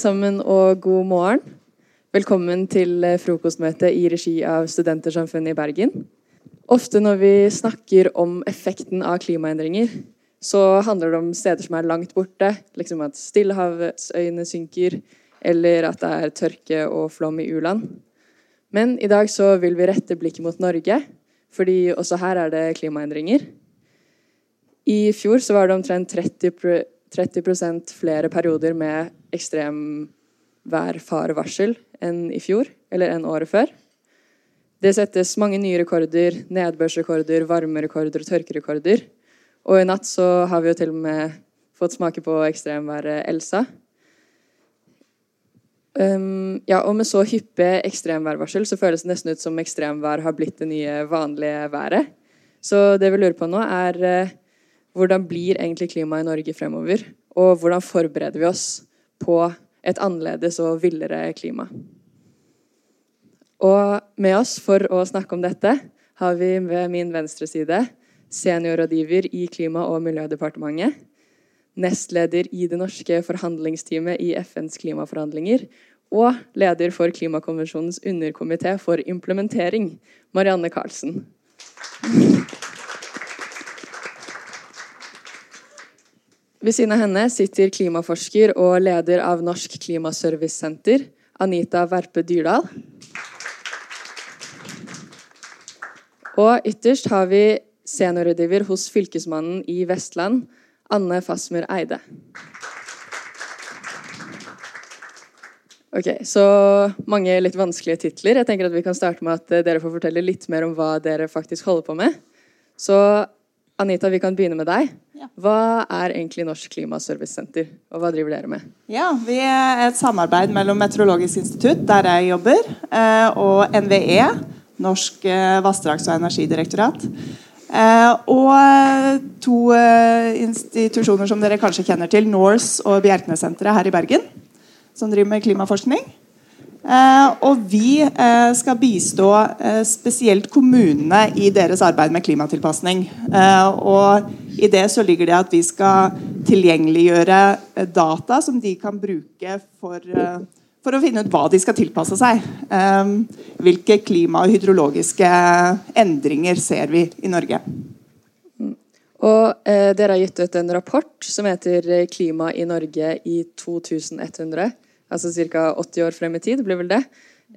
sammen, og god morgen. Velkommen til eh, frokostmøte i regi av Studentersamfunnet i Bergen. Ofte når vi snakker om effekten av klimaendringer, så handler det om steder som er langt borte, liksom at stillehavsøyene synker, eller at det er tørke og flom i u-land. Men i dag så vil vi rette blikket mot Norge, fordi også her er det klimaendringer. I fjor så var det omtrent 30 30% flere perioder med ekstremværfarevarsel enn i fjor, eller enn året før. Det settes mange nye rekorder, nedbørsrekorder, varmerekorder og tørkerekorder. Og i natt så har vi jo til og med fått smake på ekstremværet Elsa. Um, ja, og med så hyppige ekstremværvarsel så føles det nesten ut som ekstremvær har blitt det nye vanlige været. Så det vi lurer på nå, er uh, hvordan blir egentlig klimaet i Norge fremover? Og hvordan forbereder vi oss på et annerledes og villere klima? Og med oss for å snakke om dette har vi ved min venstre side seniorrådgiver i Klima- og miljødepartementet, nestleder i det norske forhandlingsteamet i FNs klimaforhandlinger og leder for Klimakonvensjonens underkomité for implementering, Marianne Karlsen. Ved siden av henne sitter klimaforsker og leder av Norsk Klimaservicesenter, Anita Verpe Dyrdal. Og ytterst har vi seniorrådgiver hos Fylkesmannen i Vestland, Anne Fasmer Eide. Ok, Så mange litt vanskelige titler. Jeg tenker at Vi kan starte med at dere får fortelle litt mer om hva dere faktisk holder på med. Så Anita, vi kan begynne med deg. Hva er egentlig Norsk Klimaservicesenter, og hva driver dere med? Ja, Vi er et samarbeid mellom Meteorologisk institutt, der jeg jobber, eh, og NVE, Norsk eh, vassdrags- og energidirektorat. Eh, og to institusjoner som dere kanskje kjenner til, Norse og Bjerknessenteret her i Bergen, som driver med klimaforskning. Eh, og vi eh, skal bistå eh, spesielt kommunene i deres arbeid med klimatilpasning. og i det så ligger det at vi skal tilgjengeliggjøre data som de kan bruke for, for å finne ut hva de skal tilpasse seg. hvilke klima- og hydrologiske endringer ser vi i Norge. Og eh, Dere har gitt ut en rapport som heter 'Klima i Norge i 2100' altså ca. 80 år frem i tid, blir vel det.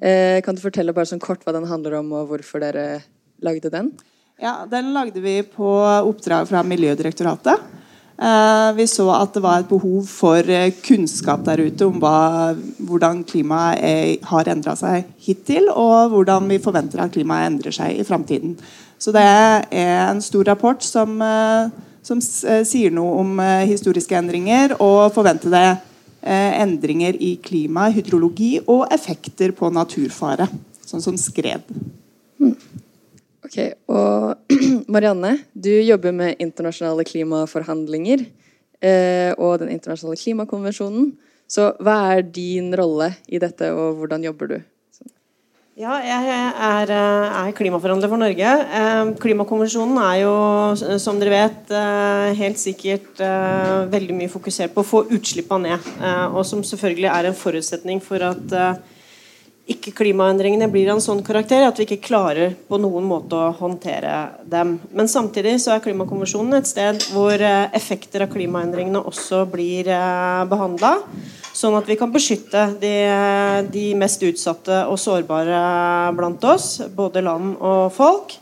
Eh, kan du fortelle bare sånn kort hva den handler om, og hvorfor dere lagde den? Ja, Den lagde vi på oppdrag fra Miljødirektoratet. Eh, vi så at det var et behov for eh, kunnskap der ute om hva, hvordan klimaet er, har endra seg hittil, og hvordan vi forventer at klimaet endrer seg i framtiden. Så det er en stor rapport som, eh, som sier noe om historiske endringer og forventede Eh, endringer i klima, hydrologi og effekter på naturfare, sånn som skred. Hmm. Ok, og Marianne, du jobber med internasjonale klimaforhandlinger eh, og den internasjonale klimakonvensjonen. Så hva er din rolle i dette, og hvordan jobber du? Ja, jeg er, eh, er, klimaforhandler for Norge. Eh, klimakonvensjonen er jo, som dere vet, eh, helt sikkert veldig mye fokusert på å få utslippene ned. Og som selvfølgelig er en forutsetning for at ikke klimaendringene blir av en sånn karakter at vi ikke klarer på noen måte å håndtere dem. Men samtidig så er klimakonvensjonen et sted hvor effekter av klimaendringene også blir behandla. Sånn at vi kan beskytte de, de, mest utsatte og sårbare blant oss, både land og folk.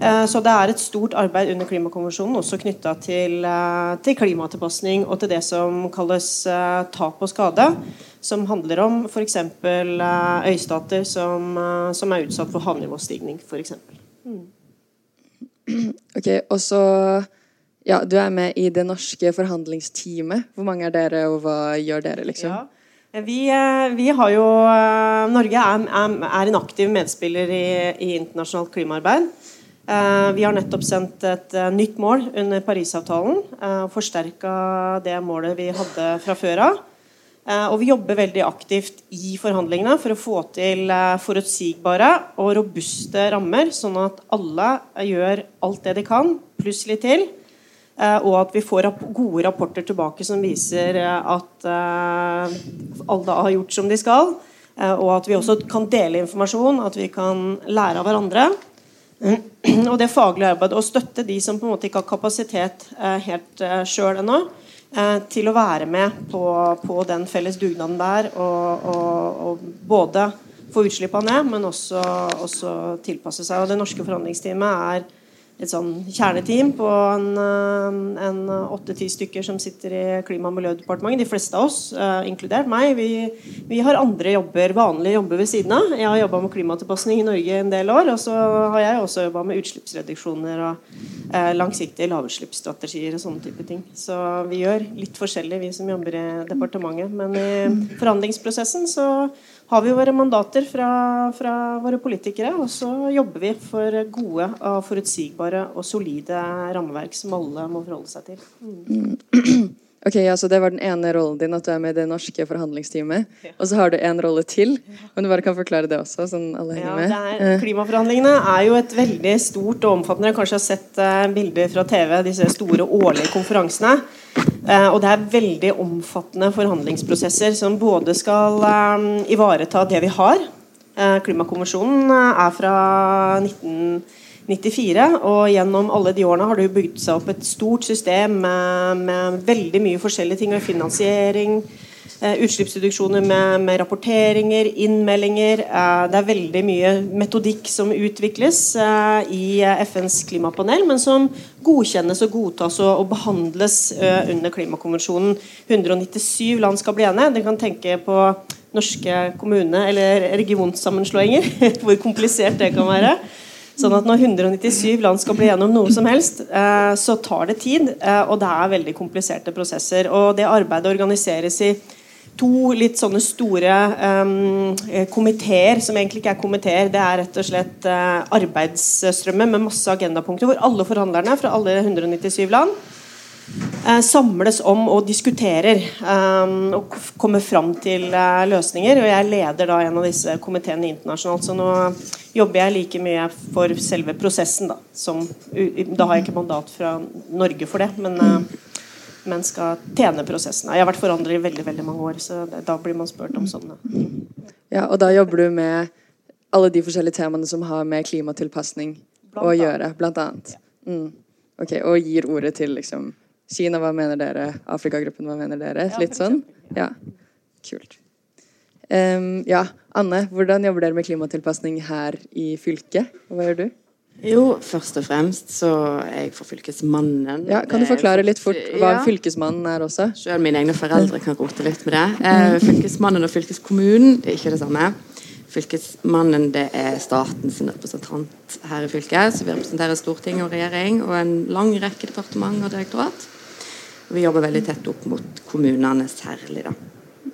Eh, så det er et stort arbeid under Klimakonvensjonen også knytta til, eh, til klimatilpasning og til det som kalles eh, tap og skade. Som handler om f.eks. øystater som, som, er utsatt for havnivåstigning, f.eks. Mm. Ok, og så ja, Du er med i det norske forhandlingsteamet. Hvor mange er dere, og hva gjør dere? liksom? Ja. Vi, eh, vi, har jo eh, Norge er, er en aktiv medspiller i, i internasjonalt klimaarbeid. Eh, vi har nettopp sendt et nytt mål under Parisavtalen. Forsterka det målet vi hadde fra før av. Og vi jobber veldig aktivt i forhandlingene for å få til forutsigbare og robuste rammer, sånn at alle gjør alt det de kan, pluss litt til, og at vi får gode rapporter tilbake som viser at alle har gjort som de skal. Og at vi også kan dele informasjon, at vi kan lære av hverandre. Og det faglige arbeidet, å støtte de som på en måte ikke har kapasitet helt sjøl ennå, til å være med på, på den felles dugnaden der. Og, og, og både få utslippene ned, men også, også, tilpasse seg. Og Det norske forhandlingsteamet er et sånn kjerneteam på en, eh, en åtte-ti stykker som sitter i Klima- og miljødepartementet. De fleste av oss, uh, inkludert meg, vi, vi, har andre jobber, vanlige jobber ved siden av. Jeg har jobba med klimatilpasning i Norge en del år, og så har jeg også jobba med utslippsreduksjoner og uh, langsiktige lavutslippsstrategier og sånne type ting. Så vi gjør litt forskjellig, vi som jobber i departementet. Men i forhandlingsprosessen så har vi våre mandater fra, fra, våre politikere, og så jobber vi for gode, og forutsigbare og solide rammeverk som alle må forholde seg til. Mm. Ok, ja, så Det var den ene rollen din, at du er med i det norske forhandlingsteamet. Ja. Og så har du en rolle til. Om du bare kan forklare det også? sånn alle henger med. Ja, er, Klimaforhandlingene er jo et veldig stort og omfattende kanskje har sett uh, bilder fra TV, disse store årlige konferansene. Uh, og det er veldig omfattende forhandlingsprosesser som både skal um, ivareta det vi har. Uh, Klimakonvensjonen er fra 19... 94. Og gjennom alle de årene har det jo bygd seg opp et stort system med, med veldig mye forskjellige ting. Med finansiering, eh, utslippsreduksjoner med, med, rapporteringer, innmeldinger. Eh, det er veldig mye metodikk som utvikles eh, i FNs klimapanel, men som godkjennes og godtas og, og behandles under klimakonvensjonen. 197 land skal bli enige. Dere kan tenke på norske kommune- eller regionsammenslåinger, hvor komplisert det kan være. Sånn at når 197 land skal bli gjennom noe som helst, eh, så tar det tid. Eh, og det er veldig kompliserte prosesser. Og det arbeidet organiseres i to litt sånne store um, komiteer, som egentlig ikke er komiteer. Det er rett og slett arbeidsstrømmer med masse agendapunkter, hvor alle forhandlerne fra alle 197 land samles om og diskuterer um, og kommer fram til uh, løsninger. Og jeg leder da en av disse komiteene internasjonalt. så nå jobber jeg like mye for selve prosessen. Da, som, da har jeg ikke mandat fra Norge for det, men, eh, men skal tjene prosessen. Jeg har vært forandrer i veldig veldig mange år, så da blir man spurt om sånne Ja, Og da jobber du med alle de forskjellige temaene som har med klimatilpasning å gjøre, blant annet. Mm. Ok, Og gir ordet til liksom Kina, hva mener dere? Afrikagruppen, hva mener dere? Litt sånn? Ja, kult. Um, ja, Anne, hvordan jobber dere med klimatilpasning her i fylket? Hva gjør du? Jo, først og fremst så er jeg for Fylkesmannen. Ja, Kan du forklare litt fort hva ja. Fylkesmannen er også? Selv mine egne foreldre kan rote litt med det. Eh, fylkesmannen og fylkeskommunen det er ikke det samme. Fylkesmannen det er statens representant her i fylket. Så vi representerer storting og regjering og en lang rekke departement og direktorat. Vi jobber veldig tett opp mot kommunene særlig, da.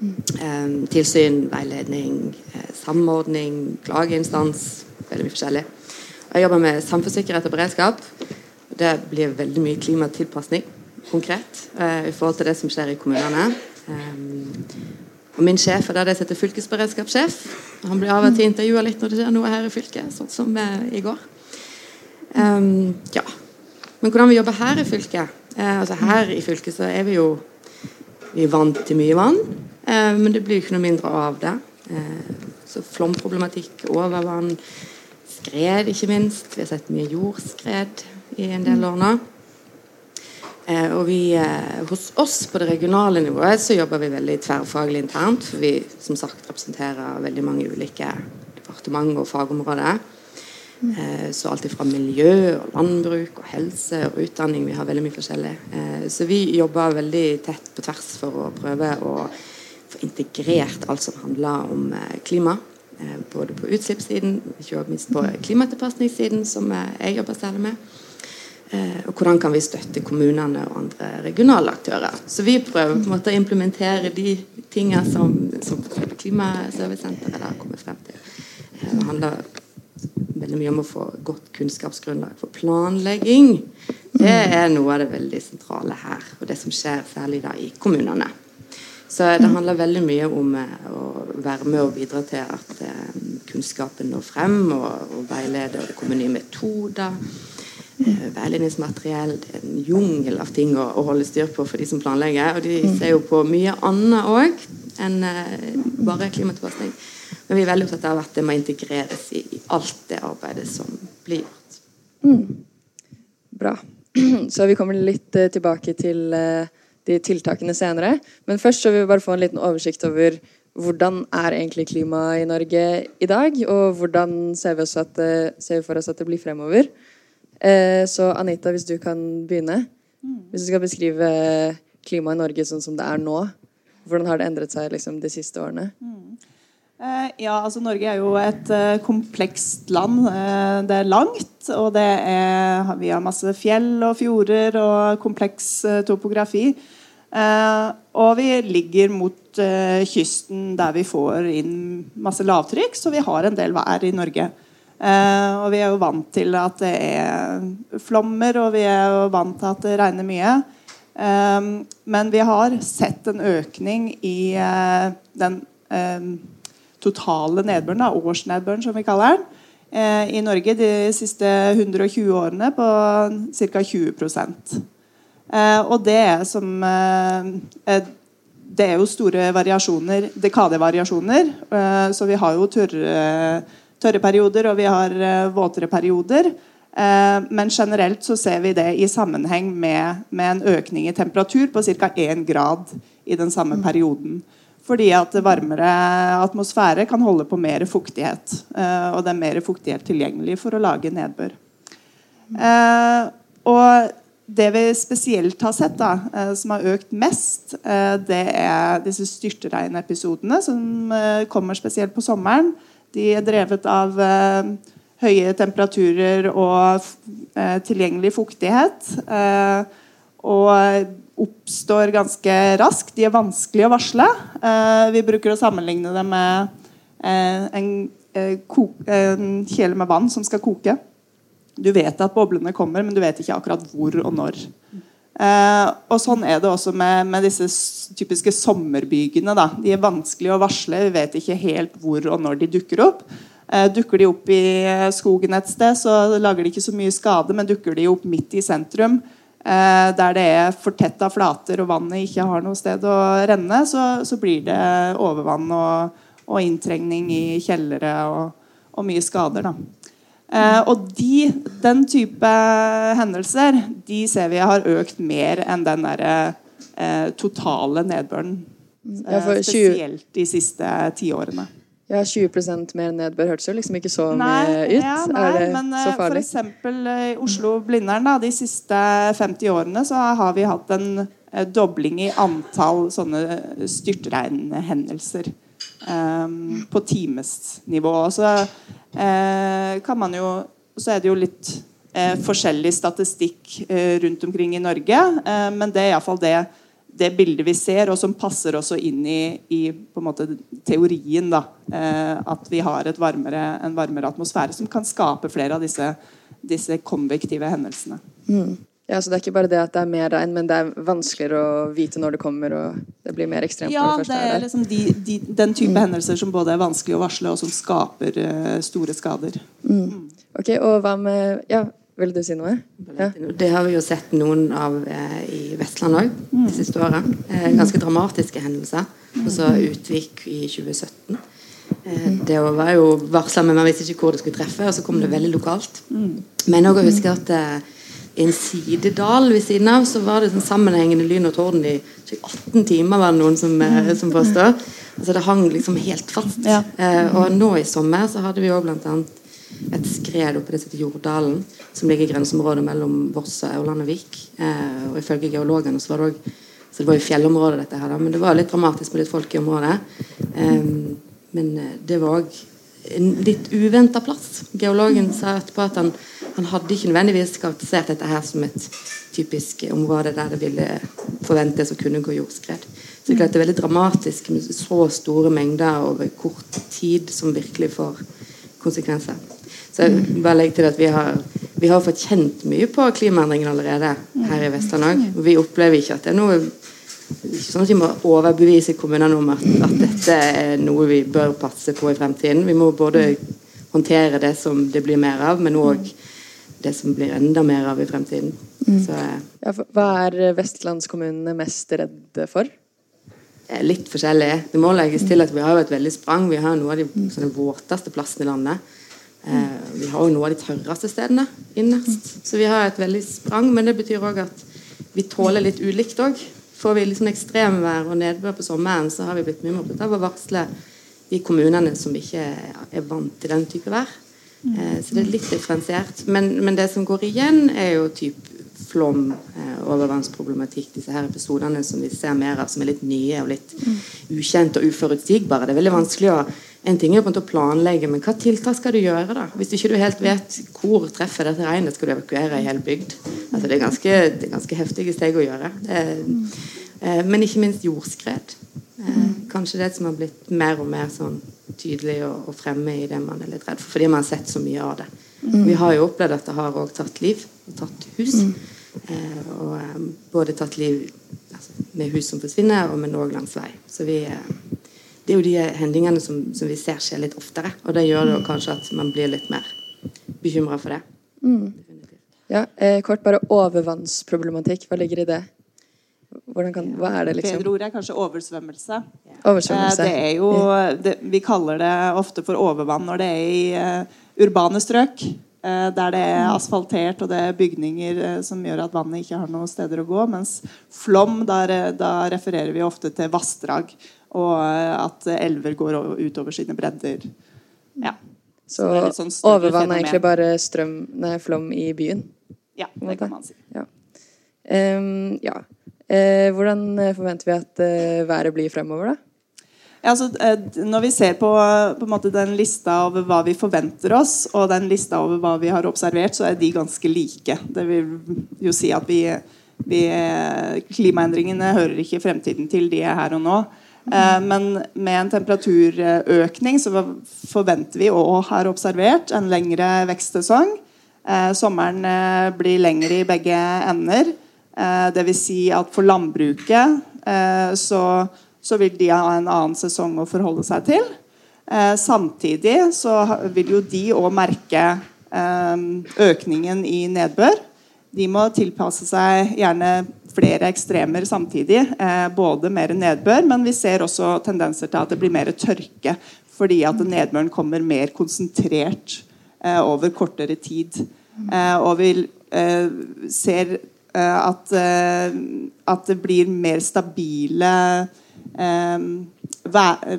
Um, tilsyn, veiledning, eh, samordning, klageinstans. Veldig mye forskjellig. Jeg jobber med samfunnssikkerhet og beredskap. Det blir veldig mye klimatilpasning konkret uh, i forhold til det som skjer i kommunene. Um, og Min sjef er det jeg heter fylkesberedskapssjef. Han blir av og til intervjua litt når det skjer noe her i fylket, sånn som uh, i går. Um, ja. Men hvordan vi jobber her i fylket? Uh, altså Her i fylket så er vi jo vi er vant til mye vann. Eh, men det blir ikke noe mindre av det. Eh, så flomproblematikk, overvann, skred ikke minst. Vi har sett mye jordskred i en del år nå. Eh, og vi, hos oss på det regionale nivået så jobber vi veldig tverrfaglig internt. For vi som sagt representerer veldig mange ulike departement og fagområder. Så alt fra miljø og landbruk og helse og utdanning. Vi har veldig mye forskjellig. Så vi jobber veldig tett på tvers for å prøve å få integrert alt som handler om eh, klima. Eh, både på utslippssiden, ikke minst på klimatilpasningssiden, som eh, jeg jobber særlig med. Og hvordan kan vi støtte kommunene og andre regionale aktører. Så vi prøver på en måte å implementere de tingene som, som Klimaservicesenteret har kommet frem til. Det handler veldig mye om å få godt kunnskapsgrunnlag for planlegging. Det er noe av det veldig sentrale her, og det som skjer særlig da i kommunene. Så det handler veldig mye om eh, å være med og bidra til at eh, kunnskapen når frem, og, og veilede. Og det kommer nye metoder. eh, veiledningsmateriell. Det er en jungel av ting å, å, holde styr på for de som planlegger. Og de ser jo på mye annet òg enn bare klimatilpasning. Men vi er veldig opptatt av at det må integreres i, i alt det arbeidet som blir gjort. Mm. Bra. Så vi kommer litt uh, tilbake til uh, de tiltakene senere. Men først så vil vi bare få en liten oversikt over hvordan er egentlig klimaet i Norge i dag, og hvordan ser vi, at, ser vi for oss at det blir fremover. Eh, så Anita, hvis du kan begynne. Hvis du skal beskrive klimaet i Norge sånn som det er nå, hvordan har det endret seg liksom, de siste årene? Mm. Eh, ja, altså Norge er jo et uh, komplekst land. Uh, det er langt, og det er, vi har masse fjell og fjorder og kompleks topografi. og vi ligger mot kysten der vi får inn masse lavtrykk, så vi har en del vær i Norge. og vi er jo vant til at det er flommer, og vi er jo vant til at det regner mye. men vi har sett en økning i den totale nedbøren, da, årsnedbøren som vi kaller den, eh, i Norge de siste 120 årene på ca. 20 eh, Og det er som eh, Det er jo store variasjoner, dekadevariasjoner. Eh, så vi har jo tørre, tørre perioder, og vi har eh, våtere perioder. Eh, men generelt så ser vi det i sammenheng med, med en økning i temperatur på ca. 1 grad i den samme mm. perioden. Fordi at varmere atmosfære kan holde på mer fuktighet. Uh, og det er mer fuktighet tilgjengelig for å lage nedbør. Uh, og det vi spesielt har sett, da, uh, som har økt mest, det er disse styrtregnepisodene som kommer spesielt på sommeren. De er drevet av høye temperaturer og tilgjengelig fuktighet. Og oppstår ganske raskt. De er vanskelig å varsle. Eh, vi bruker å sammenligne dem med eh, en, eh, en, kjele med vann som skal koke. Du vet at boblene kommer, men du vet ikke akkurat hvor og når. og Sånn er det også med, med disse typiske sommerbygene. Da. De er vanskelig å varsle. Vi vet ikke helt hvor og når de dukker opp. dukker de opp i skogen et sted, så lager de ikke så mye skade, men dukker de opp midt i sentrum, Eh, der det er fortetta flater og vannet ikke har noe sted å renne, så, så blir det overvann og, og, inntrengning i kjellere og, og mye skader. Eh, og de, den type hendelser de ser vi har økt mer enn den der, eh, totale nedbøren. Eh, spesielt de siste tiårene. Ja, 20% mer nedbør hørtes jo liksom ikke så nei, mye ut. Ja, nei, er det men så eh, farlig? F.eks. Eh, i Oslo-Blindern de siste 50 årene så har vi hatt en eh, dobling i antall sånne styrtregnhendelser um, på timesnivå. Så uh, kan man jo Så er det jo litt uh, forskjellig statistikk uh, rundt omkring i Norge, men det er iallfall det det bildet vi ser, og som passer også inn i, i måte, teorien. Da, eh, at vi har varmere, en varmere atmosfære som kan skape flere av disse, disse konvektive hendelsene. Mm. Ja, så Det er ikke bare det at det er mer regn, men det er vanskeligere å vite når det kommer. og det blir mer ekstremt Ja, det, det er liksom de, de, den type mm. hendelser som både er vanskelig å varsle, og som skaper uh, store skader. Mm. Ok, og hva med ja, vil du si noe? Ja. Det har vi jo sett noen av eh, i Vestland òg de mm. siste åra. Eh, ganske dramatiske hendelser. Og så Utvik i 2017. Eh, det var jo varsla, men man visste ikke hvor det skulle treffe, og så kom det veldig lokalt. Mm. Men òg å huske at eh, i en sidedal ved siden av så var det sånn sammenhengende lyn og torden i 18 timer, var det noen som, eh, som påstår. Altså Det hang liksom helt fast. Ja. Eh, og nå i sommer så hadde vi òg blant annet et skred oppe heter Jorddalen, som ligger i grenseområdet mellom Voss og Aurlandevik. Eh, og ifølge geologene så var det òg Så det var jo fjellområdet, dette her, da, men det var litt dramatisk med litt folk i området. Eh, men eh, det var òg en litt uventa plass. Geologen sa etterpå at han, han hadde ikke nødvendigvis karakterisert dette her som et typisk område der det ville forventes å kunne gå jordskred. Så det er veldig dramatisk med så store mengder over kort tid som virkelig får konsekvenser. Så jeg bare legger til at vi har, vi har fått kjent mye på klimaendringene allerede her i Vestland òg. Vi opplever ikke at det er noe ikke sånn at vi må overbevise kommunene om at, at, dette er noe vi bør passe på i fremtiden. Vi må både håndtere det som det blir mer av, men òg det som blir enda mer av i fremtiden. Så eh, Ja, hva er vestlandskommunene mest redde for? litt forskjellig. Det må legges til at vi har et veldig sprang. Vi har noe av de våteste plassene i landet. Eh, vi har jo noen av de tørreste stedene innerst. Så vi har et veldig sprang, men det betyr òg at vi tåler litt ulikt òg. Får vi liksom ekstremvær og nedbør på sommeren, så har vi blitt mye mer opptatt av å varsle de kommunene som ikke er vant til den type vær. Eh, så det er litt differensiert. Men, men det som går igjen, er jo typ flom, eh, overvannsproblematikk, disse her episodene som vi ser mer av, som er litt nye og litt ukjente og uforutsigbare. Det er veldig vanskelig å en ting er på en måte å planlegge, men hva tiltak skal du gjøre? da? Hvis du ikke helt vet hvor treffer dette regnet, skal du evakuere en hel bygd. Altså, det, er ganske, det er ganske heftige steg å gjøre. Er, eh, men ikke minst jordskred. Eh, kanskje det som har blitt mer og mer sånn tydelig og, og fremme i det man er litt redd for, fordi man har sett så mye av det. Vi har jo opplevd at det har også tatt liv og tatt hus. Eh, og eh, både tatt liv altså, med hus som forsvinner, og med òg langs vei. Så vi eh, det er jo de hendelsene som, som vi ser skje litt oftere. Og det gjør det jo kanskje at man blir litt mer bekymra for det. Mm. Ja, eh, kort bare overvannsproblematikk. Hva ligger i det? Kan, hva er det, liksom? Bedre ord er kanskje oversvømmelse. Oversvømmelse. Eh, Det er jo, det, vi kaller det ofte for overvann når det er i uh, urbane strøk. Uh, der det er asfaltert og det er bygninger uh, som gjør at vannet ikke har noen steder å gå. Mens flom, der, da refererer vi ofte til vassdrag. Og eh, at elver går utover sine bredder. Ja. Så er sånn overvann er egentlig bare strøm, nei, flom i byen. ja, det kan man si. Ja. Um, ja. Uh, hvordan eh, forventer vi at uh, været blir fremover, da? Ja, altså, når vi ser på, på en måte den lista over hva vi forventer oss, og den lista over hva vi har observert, så er de ganske like. Det vil jo si at vi, vi Klimaendringene hører ikke fremtiden til, de er her og nå. Eh, Men med en temperaturøkning så forventer vi og har observert en lengre vekstsesong. Eh, Sommeren eh, blir lengre i begge ender. Dvs. Si at for landbruket så, så vil de ha en annen sesong å forholde seg til. Samtidig så vil jo de òg merke økningen i nedbør. De må tilpasse seg gjerne flere ekstremer samtidig. Eh, både mer nedbør, men vi ser også tendenser til at det blir mer tørke. Fordi at nedbøren kommer mer konsentrert eh, over kortere tid. Eh, og vi ser at, at det blir mer stabile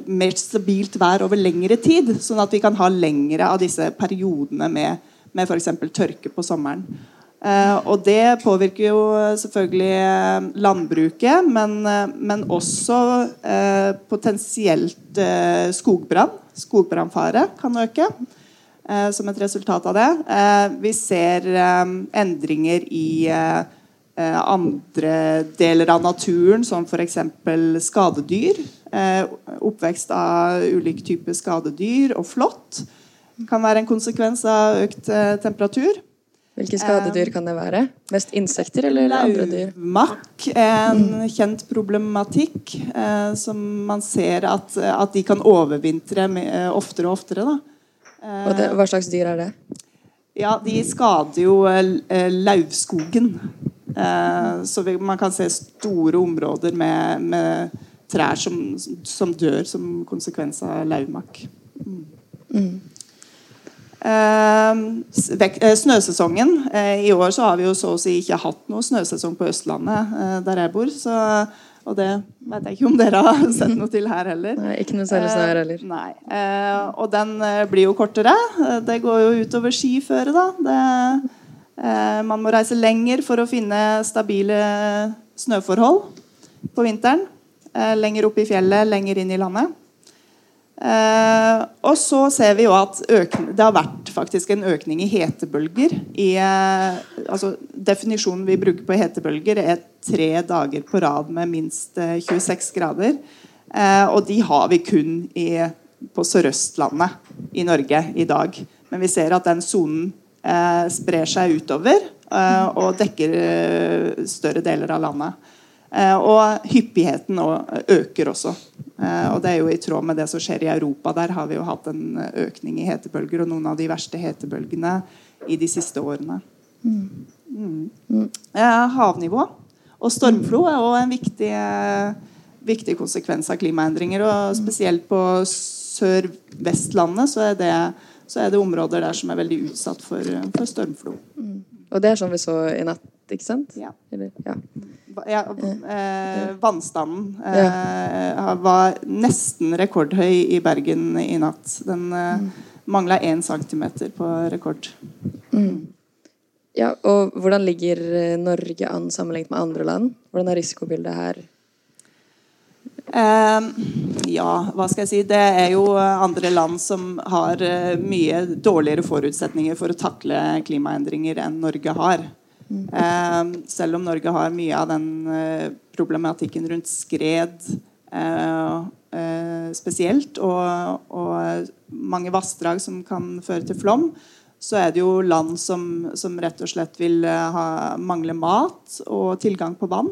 mer stabilt vær over lengre tid. Sånn at vi kan ha lengre av disse periodene med, med f.eks. tørke på sommeren. Eh, og det påvirker jo selvfølgelig eh, landbruket, men, eh, men også potensielt skogbrann. Skogbrannfare kan øke som et resultat av det. Vi ser endringer i andre deler av naturen, som f.eks. skadedyr. Oppvekst av ulike typer skadedyr og flått kan være en konsekvens av økt temperatur. Hvilke skadedyr kan det være? Mest insekter eller andre dyr? Lauvmakk er en kjent problematikk eh, som man ser at, at de kan overvintre eh, oftere og oftere. Eh, Og det, hva slags dyr er det? Ja, de skader jo eh, lauvskogen. Eh, så vi, man kan se store områder med, med trær som, som dør som konsekvens av lauvmakk. Mm. Eh, eh, snøsesongen. Eh, I år så har vi jo så å si ikke hatt noe snøsesong på Østlandet, eh, der jeg bor. Så, og det vet jeg ikke om dere har sett noe til her heller. Nei, ikke noe særlig snø her heller. Eh, Nei. Eh, og den eh, blir jo kortere. Eh, Det går jo utover skiføret, da. Det, eh, man må reise lenger for å finne stabile snøforhold på vinteren. Eh, lenger opp i fjellet, lenger inn i landet. Eh, og så ser vi jo at økning, det har vært faktisk en økning i hetebølger. I, eh, altså, definisjonen vi bruker på hetebølger, er tre dager på rad med minst eh, 26 grader. Eh, og de har vi kun i, på Sørøstlandet i Norge i dag. Men vi ser at den sonen eh, sprer seg utover eh, og dekker større deler av landet. Og hyppigheten øker også. Eh, og det er jo i tråd med det som skjer i Europa. Der har vi jo hatt en økning i hetebølger, og noen av de verste hetebølgene i de siste årene. Mm. Mm. havnivå og stormflo er også en viktig, eh, viktig konsekvens av klimaendringer. Og spesielt på Sør-Vestlandet så, det, så er det områder der som er veldig utsatt for, for stormflo. Og det er sånn vi så i natt, ikke sant? Ja. Eller, ja. Ja, eh, vannstanden eh, var nesten rekordhøy i Bergen i natt. Den eh, mangla én centimeter på rekord. ja, og hvordan ligger eh, Norge an sammenlignet med andre land? Hvordan er risikobildet her? Eh, ja, hva skal jeg si. Det er jo andre land som har eh, mye dårligere forutsetninger for å takle klimaendringer enn Norge har. Eh, selv om Norge har mye av den eh, problematikken rundt skred eh, eh, spesielt, og, og mange vassdrag som kan føre til flom, så er det jo land som, som rett og slett vil ha, mangle mat og tilgang på vann.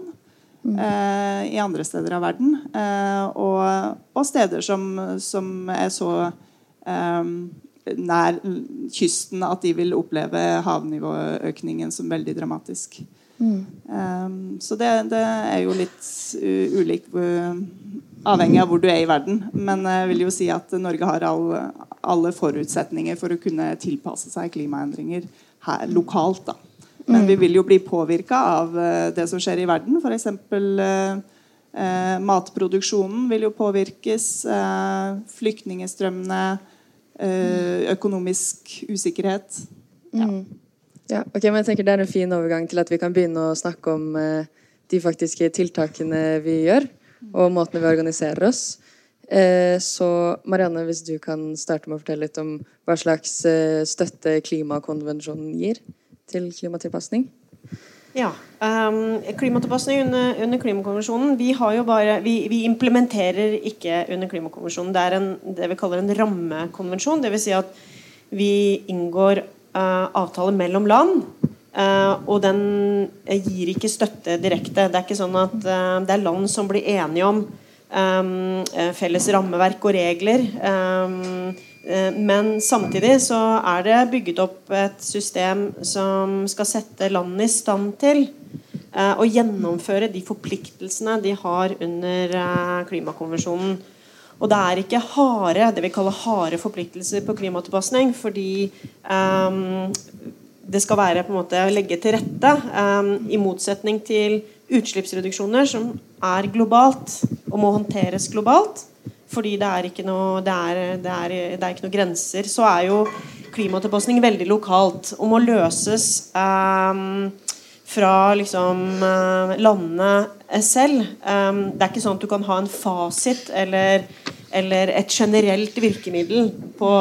eh, I andre steder av verden. Eh, og, og steder som, som er så eh, nær kysten at de vil oppleve havnivåøkningen som veldig dramatisk. Um, så det, det er jo litt ulik ulikt uh, avhengig av hvor du er i verden. Men jeg vil jo si at Norge har all, alle forutsetninger for å kunne tilpasse seg klimaendringer her lokalt. da. Men vi vil jo bli påvirka av uh, det som skjer i verden. F.eks. Uh, uh, matproduksjonen vil jo påvirkes. Eh, flyktningstrømmene. Uh, økonomisk usikkerhet. Ja, ok, men jeg tenker Det er en fin overgang til at vi kan begynne å snakke om eh, de faktiske tiltakene vi gjør, og måtene vi organiserer oss. Eh, så Marianne, hvis du kan starte med å fortelle litt om hva slags eh, støtte klimakonvensjonen gir til klimatilpasning? Ja. Um, klimatilpasning under, under Klimakonvensjonen vi, bare, vi, vi implementerer ikke under Klimakonvensjonen. Det er en, det vi kaller en rammekonvensjon. Dvs. Si at vi inngår uh, avtaler mellom land. Uh, og den gir ikke støtte direkte. Det er ikke sånn at uh, det er land som blir enige om um, felles rammeverk og regler. Um, men samtidig så er det bygget opp et system som skal sette landet i stand til uh, å gjennomføre de forpliktelsene de har under uh, klimakonvensjonen. Og det er ikke harde, det vi kaller harde forpliktelser på klimatilpasning, fordi um, det skal være på en måte å legge til rette, um, i motsetning til utslippsreduksjoner som er globalt og må håndteres globalt. Fordi det er ikke noe, det er, det er, det er ikke noe grenser. Så er jo klimatilpasning veldig lokalt og må løses um, fra liksom uh, landene selv. Um, det er ikke sånn at du kan ha en fasit eller, eller et generelt virkemiddel på,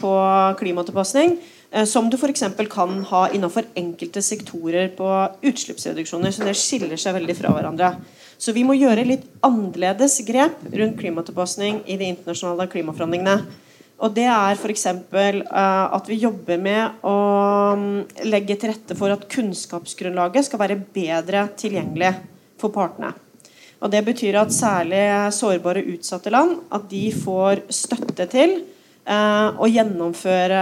på klimatilpasning. uh, Som du f.eks. kan ha innenfor enkelte sektorer på utslippsreduksjoner. Så det skiller seg veldig fra hverandre. Så vi må gjøre litt annerledes grep rundt klimatilpasning i de internasjonale klimaforhandlingene. Og det er f.eks. Uh, at vi jobber med å um, legge til rette for at kunnskapsgrunnlaget skal være bedre tilgjengelig for partene. Og Det betyr at særlig sårbare utsatte land at de får støtte til uh, å gjennomføre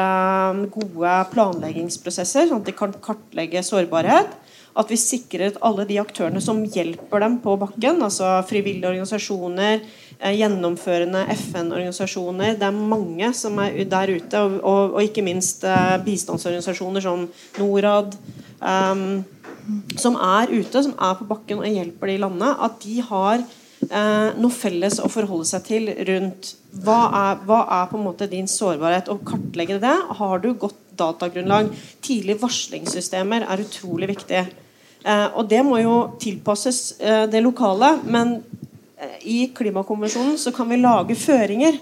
gode planleggingsprosesser, sånn at de kan kartlegge sårbarhet. At vi sikrer at alle de aktørene som hjelper dem på bakken, altså frivillige organisasjoner, eh, gjennomførende FN-organisasjoner Det er mange som er der ute, og, og, og ikke minst eh, bistandsorganisasjoner som Norad. Um, som er ute, som er på bakken og hjelper de landene, at de har eh, noe felles å forholde seg til rundt hva er, hva er på en måte din sårbarhet, og kartlegge det. Har du godt datagrunnlag? Tidlige varslingssystemer er utrolig viktig. Eh, og det må jo tilpasses eh, det lokale, men eh, i Klimakonvensjonen så kan vi lage føringer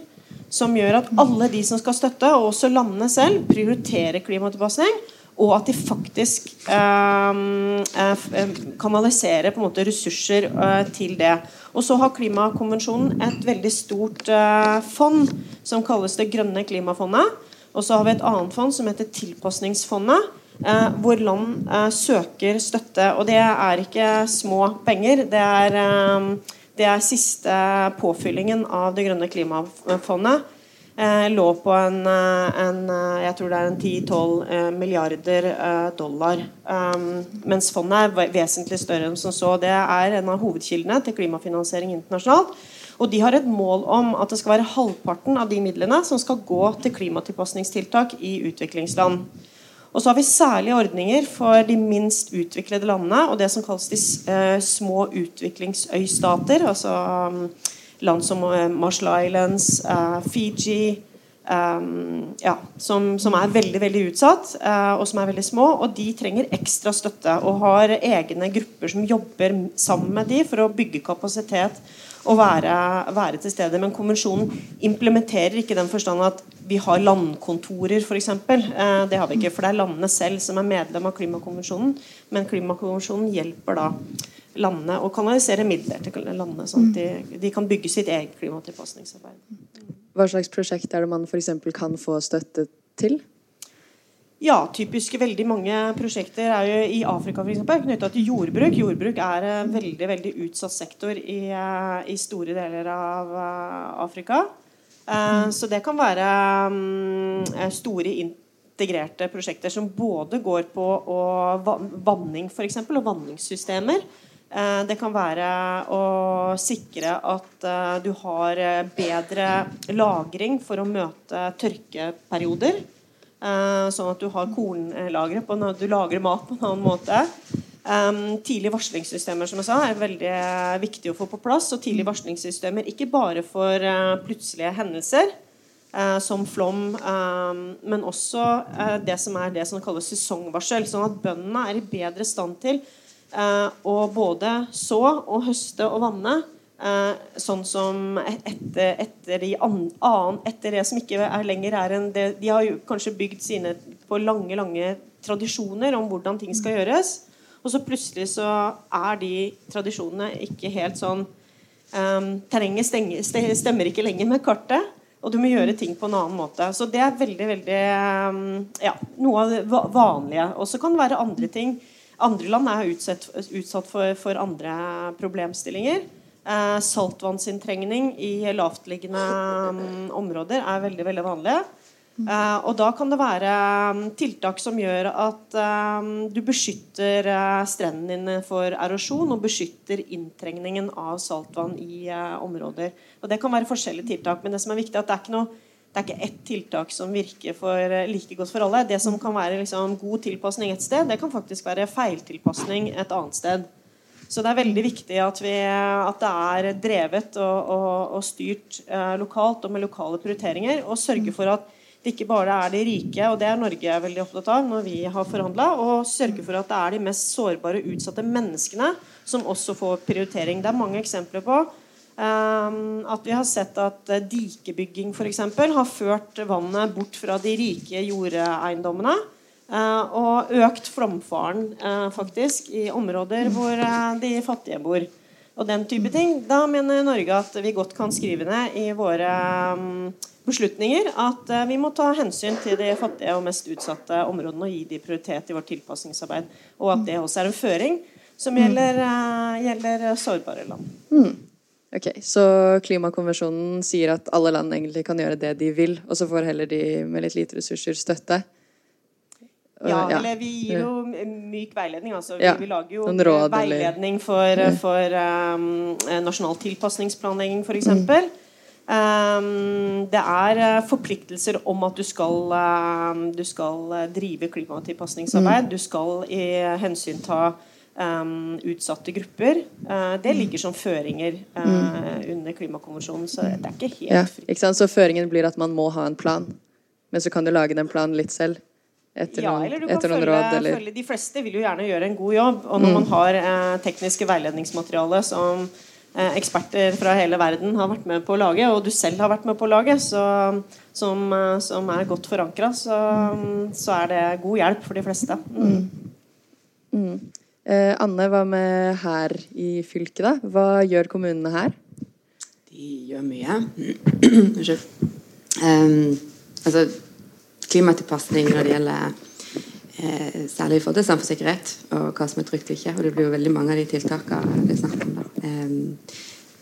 som gjør at alle de som skal støtte, og også landene selv, prioriterer klimatilpasning og at de faktisk eh, eh, kanaliserer på en måte ressurser eh, til det. Og så har Klimakonvensjonen et veldig stort fond som kalles Det grønne klimafondet. Og så har vi et annet fond som heter Tilpasningsfondet. hvor land søker støtte. Og det er ikke små penger. Det er, det er siste påfyllingen av Det grønne klimafondet. eh, lå på en, eh, en, eh, jeg tror det er en 10-12 milliarder dollar. Mens fondet er vesentlig større enn som så. Det er en av hovedkildene til klimafinansiering internasjonalt. Og de har et mål om at det skal være halvparten av de midlene som skal gå til klimatilpasningstiltak i utviklingsland. Og så har vi særlige ordninger for de minst utviklede landene og det som kalles de eh, små utviklingsøystater. Altså um, land som uh, Marshall Islands, uh, Fiji ja, som, som, er veldig veldig utsatt, og som er veldig små. Og de trenger ekstra støtte og har egne grupper som jobber sammen med de for å bygge kapasitet og være, være til stede. Men konvensjonen implementerer ikke den forstand at vi har landkontorer, f.eks. Eh, det har vi ikke, for det er landene selv som er medlem av klimakonvensjonen. Men klimakonvensjonen hjelper da landene å kanalisere midler til landene, sånn at de, de kan bygge sitt eget klimatilpasningsarbeid. Hva slags prosjekt er det man f.eks. kan få støtte til? Ja, typisk veldig mange prosjekter er jo i Afrika eksempel, knytta til jordbruk. Jordbruk er en veldig veldig utsatt sektor i, eh, i store deler av eh, Afrika. Mm. Så det kan være mm, store integrerte prosjekter som både går på vanning f.eks. og vanningssystemer. Det kan være å sikre at du har bedre lagring for å møte tørkeperioder. Uh, sånn at du har kornlagre du lagrer mat på en annen måte. Tidlige varslingssystemer som jeg sa, er veldig viktig å få på plass. Og tidlige varslingssystemer ikke bare for uh, plutselige hendelser som flom, men også det som er det som kalles sesongvarsel. Sånn at bøndene er i bedre stand til å både så og høste og vanne Eh, sånn som etter, etter, de annen, etter det som ikke er lenger er enn det, De har jo kanskje bygd sine på lange lange tradisjoner om hvordan ting skal gjøres. Og så plutselig så er de tradisjonene ikke helt sånn um, Terrenget stenger, stemmer ikke lenger med kartet. Og du må gjøre ting på en annen måte. Så det er veldig, veldig um, ja, noe av det vanlige. Og så kan det være andre ting. Andre land er utsatt, utsatt for, for andre problemstillinger. Eh, saltvannsinntrengning i lavtliggende um, områder er veldig veldig vanlig. Eh, og da kan det være um, tiltak som gjør at um, du beskytter uh, strendene dine for erosjon og beskytter inntrengningen av saltvann i uh, områder. Og Det kan være forskjellige tiltak, men det som er viktig er at det er ikke noe det er ikke ett tiltak som virker for, uh, like godt for alle. Det som kan være liksom, god tilpasning et sted, det kan faktisk være feiltilpasning et annet sted. Så det er veldig viktig at, vi, at det er drevet og, og, og styrt eh, lokalt og med lokale prioriteringer. Og sørge for at det ikke bare er de rike, og det er Norge veldig opptatt av når vi har forhandla, og sørge for at det er de mest sårbare, utsatte menneskene som også får prioritering. Det er mange eksempler på um, at vi har sett at dikebygging f.eks. har ført vannet bort fra de rike jordeiendommene Eh, og økt flomfaren eh, faktisk i områder hvor eh, de fattige bor. Og den type ting. Da mener Norge at vi godt kan skrive ned i våre mm, beslutninger at vi må ta hensyn til de fattige og mest utsatte områdene og gi de prioritet i vårt tilpasningsarbeid. Og at det også er en føring som gjelder, gjelder sårbare land. Mm. Ok, Så klimakonvensjonen sier at alle land egentlig kan gjøre det de vil, og så får heller de med litt lite ressurser støtte? Ja, eller vi gir jo myk veiledning. Altså, vi, vi lager jo råd, veiledning for, for um, nasjonal tilpasningsplanlegging, f.eks. Mm. Um, det er uh, forpliktelser om at du skal, um, du skal drive klimatilpasningsarbeid. Mm. Du skal i hensynta um, utsatte grupper. Uh, det ligger som føringer uh, mm. under klimakonvensjonen, så det er ikke helt ja, fritt. Ikke så føringen blir at man må ha en plan, men så kan du lage den planen litt selv? Etter ja, eller du kan følge, råd, eller? følge, De fleste vil jo gjerne gjøre en god jobb. Og når mm. man har eh, tekniske veiledningsmateriale som eh, eksperter fra hele verden har vært med på å lage, og du selv har vært med på å lage, så, som, eh, som, er godt forankra, så, så, er det god hjelp for de fleste. Mm. Mm. Eh, Anne, hva med her i fylket, da? Hva gjør kommunene her? De gjør mye. Unnskyld. um, altså klimatilpasning når det gjelder eh, særlig i forhold til samfunnssikkerhet og hva som er trygt og ikke. Og det blir jo veldig mange av de tiltakene det er snakk om. Eh,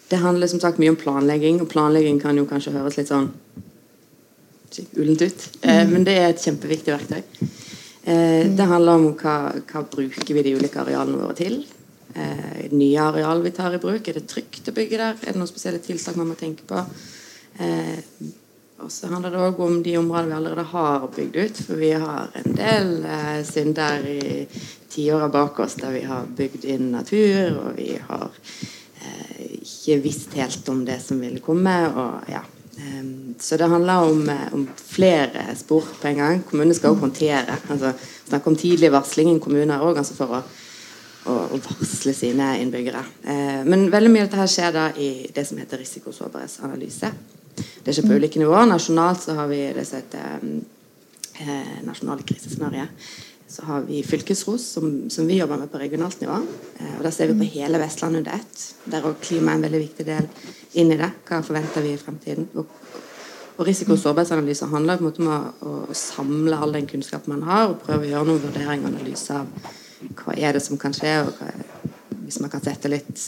det handler som sagt mye om planlegging, og planlegging kan jo kanskje høres litt sånn ullent ut. Eh, men det er et kjempeviktig verktøy. Eh, det handler om hva, hva bruker vi de ulike arealene våre til. Eh, nye areal vi tar i bruk. Er det trygt å bygge der? Er det noen spesielle tiltak man må tenke på? Og så handler det òg om de områdene vi allerede har bygd ut. For vi har en del eh, synder i tiåra bak oss der vi har bygd inn natur, og vi har eh, ikke visst helt om det som ville komme. og ja Eh, så det handler om, eh, om, flere spor på en gang. Kommunene skal òg håndtere. altså Snakke om tidlig varsling i kommuner òg, altså for å, å, varsle sine innbyggere. Eh, men veldig mye av dette skjer da i det som heter risikosårbarhetsanalyse. Det er ikke på ulike nivåer. Nasjonalt så har vi det som heter eh, nasjonale krisescenarioer. Så har vi fylkesros, som, som, vi jobber med på regionalt nivå. Eh, og Da ser vi på hele Vestlandet under ett. Der òg klima er en veldig viktig del inn i det. Hva forventer vi i fremtiden? Og, og risiko- og sårbarhetsanalyser handler på en måte om å, å, samle all den kunnskapen man har, og prøve å gjøre noen vurdering og analyse av hva er det som kan skje, og hva, hvis man kan sette litt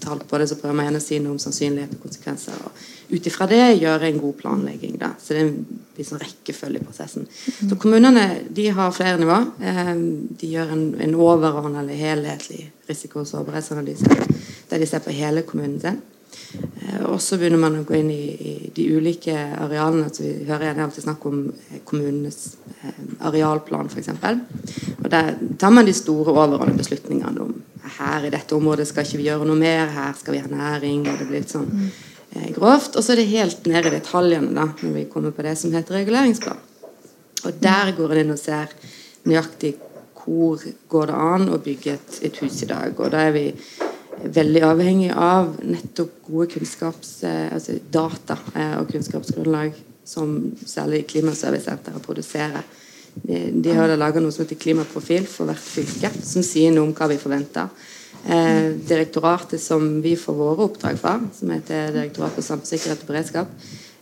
tall på det, så prøver man gjerne å si noe om sannsynlighet og konsekvenser. Og ut ifra det gjøre en god planlegging. Da. Så det er en rekkefølge i prosessen. Mm. Så kommunene de har flere nivå. Eh, de gjør en, en overordnet helhetlig risiko- og sårbarhetsanalyse der de ser på hele kommunen sin. Eh, og så begynner man å gå inn i, de ulike arealene. Altså vi hører gjerne alltid snakk om eh, kommunenes eh, arealplan, f.eks. Og der tar man de store overordnede beslutningene om her i dette området skal ikke vi gjøre noe mer, her skal vi ha næring. og det blir litt sånn eh, grovt. Og så er det helt ned i detaljene da, når vi kommer på det som heter reguleringsplan. Og der går en inn og ser nøyaktig hvor går det an å bygge et, et hus i dag. Og da er vi veldig avhengig av nettopp gode kunnskaps, eh, altså data eh, og kunnskapsgrunnlag som særlig Klimaservicesenteret produserer de har laga noe som heter klimaprofil for hvert fylke, som sier noe om hva vi forventer. Eh, direktoratet som vi får våre oppdrag fra, som heter Direktoratet for samfunnssikkerhet og beredskap,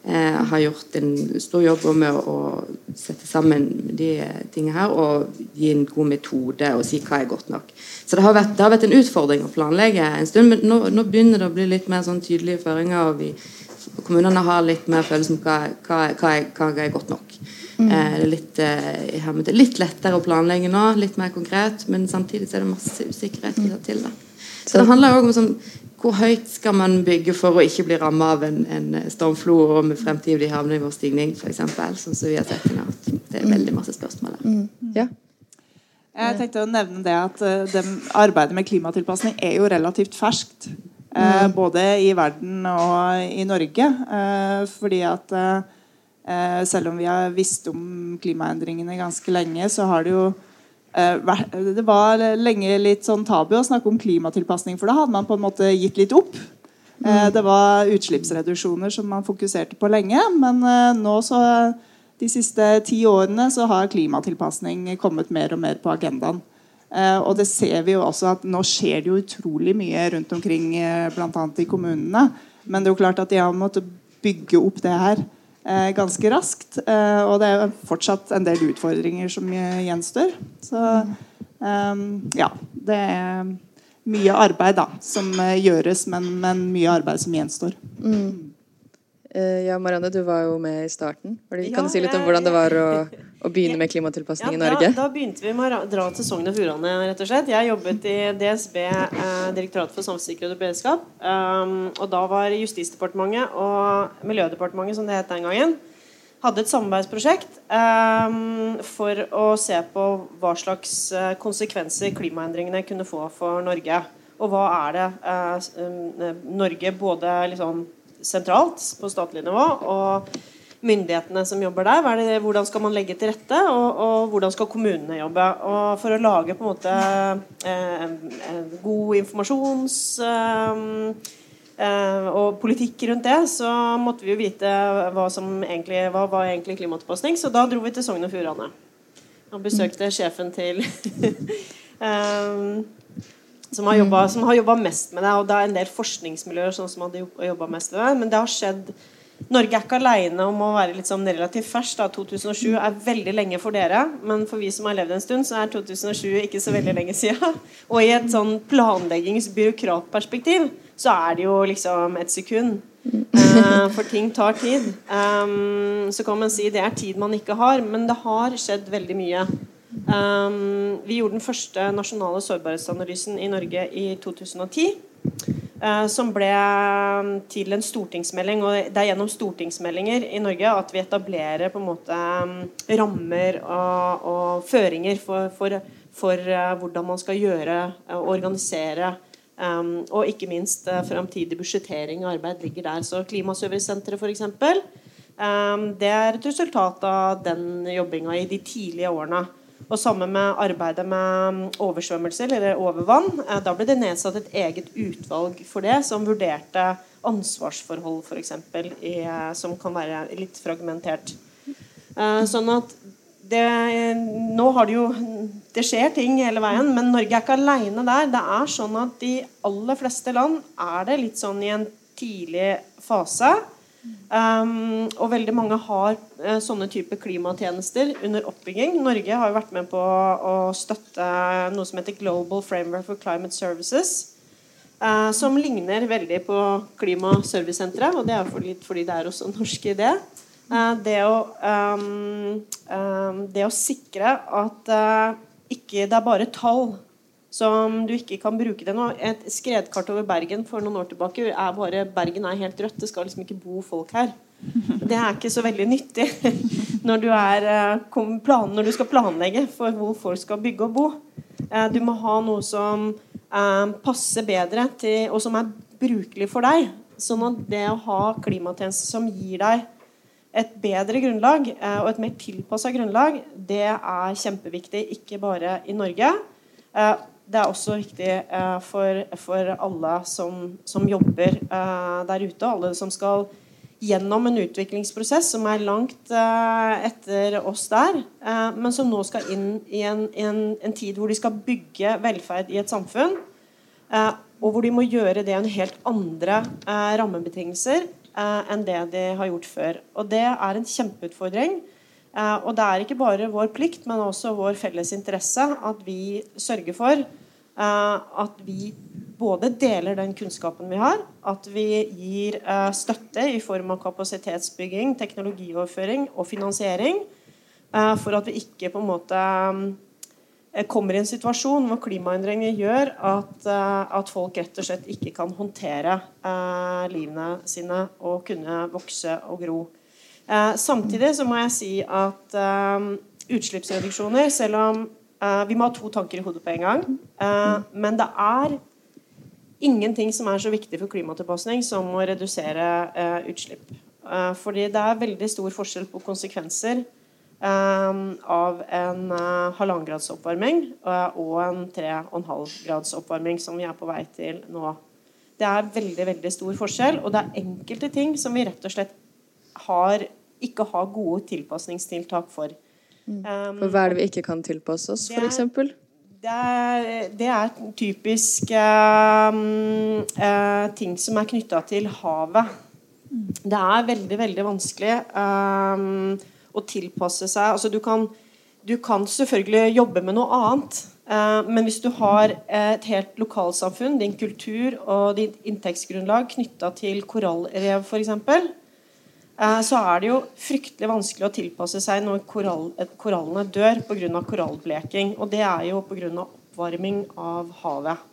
eh, har gjort en stor jobb med å, sette sammen de tingene her og gi en god metode og si hva er godt nok. Så det har vært, det har vært en utfordring å planlegge en stund, men nå, nå begynner det å bli litt mer sånn tydelige føringer. og vi, Kommunene har litt mer følelse om hva, hva, hva, er, hva er godt nok. Mm. Eh, litt, eh, litt, lettere å planlegge nå, litt mer konkret, men samtidig er det masse usikkerhet knyttet til. Da. Så det handler òg om sånn, hvor høyt skal man bygge for å ikke bli ramma av en, en stormflo og med fremtidig havnivåstigning, f.eks. Sånn som vi har sett i natt. Det er mm. veldig masse spørsmål der. Mm. Ja. Jeg tenkte å nevne det at det Arbeidet med klimatilpasning er jo relativt ferskt. Mm. både i verden og i Norge. Uh, fordi at Eh, selv om vi har visst om klimaendringene ganske lenge, så har det jo eh, Det var lenge litt sånn tabu å snakke om klimatilpasning, for da hadde man på en måte gitt litt opp. Eh, mm. Det var utslippsreduksjoner som man fokuserte på lenge, men nå så de siste ti årene så har klimatilpasning kommet mer og mer på agendaen. og det ser vi jo også at nå skjer det jo utrolig mye rundt omkring, bl.a. i kommunene. Men det er jo klart at de har måttet bygge opp det her eh, ganske raskt. Eh, og det er fortsatt en del utfordringer som gjenstår. Så eh, ja, det er mye arbeid da, som eh, gjøres, men, men mye arbeid som gjenstår. Mm. Eh, ja, Marianne, du var jo med i starten. Kan ja, du si litt om hvordan det var å, å begynne med klimatilpasning ja, i Norge? Da, da, begynte vi med å dra til Sogn og Fjordane, rett og slett. Jeg jobbet i DSB, eh, Direktoratet for samfunnssikkerhet og beredskap. Um, og da var Justisdepartementet og Miljødepartementet, som det het den gangen, hadde et samarbeidsprosjekt um, for å se på hva slags eh, konsekvenser klimaendringene kunne få for Norge. Og hva er det eh, Norge både liksom sentralt på statlig nivå. Og myndighetene som jobber der. Det, hvordan skal man legge til rette, og, og, hvordan skal kommunene jobbe? Og For å lage på en måte eh, god informasjons eh, eh, og politikk rundt det, så måtte vi jo vite hva som egentlig hva var egentlig klimatilpasning. Så da dro vi til Sogn og Fjordane og besøkte sjefen til um, som har, jobbet, som har jobba mest med det. Og det er en del forskningsmiljøer sånn som hadde jobba mest med det. Men det har skjedd Norge er ikke alene om å være sånn relativt fersk. 2007 er veldig lenge for dere, men for vi som har levd en stund, så er 2007 ikke så veldig lenge siden. Og i et sånn planleggings-byråkratperspektiv så er det jo liksom et sekund. Uh, for ting tar tid. Um, så kan man si det er tid man ikke har, men det har skjedd veldig mye. Um, vi gjorde den første nasjonale sårbarhetsanalysen i Norge i 2010. Uh, som ble til en stortingsmelding. Og det er gjennom stortingsmeldinger i Norge at vi etablerer på en måte um, rammer og, og føringer for, for, for uh, hvordan man skal gjøre og organisere Um, og ikke minst uh, framtidig budsjettering og arbeid ligger der. Så Klimaservicesenteret f.eks. Um, det er et resultat av den jobbinga i de tidlige årene. Og sammen med arbeidet med um, oversvømmelser, eller overvann, uh, da ble det nedsatt et eget utvalg for det, som vurderte ansvarsforhold, f.eks., uh, som kan være litt fragmentert. Uh, sånn at det, nå har det jo Det skjer ting hele veien, men Norge er ikke aleine der. Det er sånn at de aller fleste land er det litt sånn i en tidlig fase. Um, og veldig mange har uh, sånne type klimatjenester under oppbygging. Norge har jo vært med på å støtte noe som heter Global Framework for Climate Services. Uh, som ligner veldig på Klimaservicesenteret, og det er for litt fordi det er også en norsk idé. Uh, det å, um, um, det å sikre at ikke det er bare tall som du ikke kan bruke det nå. Et skredkart over Bergen for noen år tilbake er bare Bergen er helt rødt. Det skal liksom ikke bo folk her. Det er ikke så veldig nyttig når du, er, plan, når du skal planlegge for hvor folk skal bygge og bo. Uh, du må ha noe som passer bedre til, og som er brukelig for deg. Sånn at det å ha klimatjenester som gir deg et bedre grunnlag eh, og et mer tilpassa grunnlag, det er kjempeviktig, ikke bare i Norge. Eh, det er også viktig eh, for, for alle som, som jobber der ute, alle som skal gjennom en utviklingsprosess som er langt etter oss der, men som nå skal inn i en, en, en, tid hvor de skal bygge velferd i et samfunn. og hvor de må gjøre det under helt andre rammebetingelser eh, enn det de har gjort før. Og det er en kjempeutfordring. Eh, og det er ikke bare vår plikt, men også vår felles interesse at vi sørger for eh, at vi både deler den kunnskapen vi har, at vi gir eh, støtte i form av kapasitetsbygging, teknologioverføring og finansiering, for at vi ikke på en måte kommer i en situasjon hvor klimaendringer gjør at, at, folk rett og slett ikke kan håndtere livene sine og kunne vokse og gro. Eh, samtidig så må jeg si at eh, utslippsreduksjoner, selv om eh, vi må ha to tanker i hodet på en gang, men det er ingenting som er så viktig for klimatilpasning som å redusere utslipp. fordi det er veldig stor forskjell på konsekvenser av en halvannen grads oppvarming og en tre og en halv grads oppvarming, som vi er på vei til nå. Det er veldig veldig stor forskjell, og det er enkelte ting som vi rett og slett har, ikke ha gode tilpasningstiltak for. Um, for hva er det vi ikke kan tilpasse oss, f.eks.? Det er, det er typisk um, uh, ting som er knytta til havet. Det er veldig, veldig vanskelig. Um, å tilpasse seg. Altså, du, kan, du kan selvfølgelig jobbe med noe annet. Eh, men hvis du har et helt lokalsamfunn, din kultur og ditt inntektsgrunnlag knytta til korallrev f.eks., så er det jo fryktelig vanskelig å tilpasse seg når korall, korallene dør pga. korallbleking. Og det er jo pga. oppvarming av havet.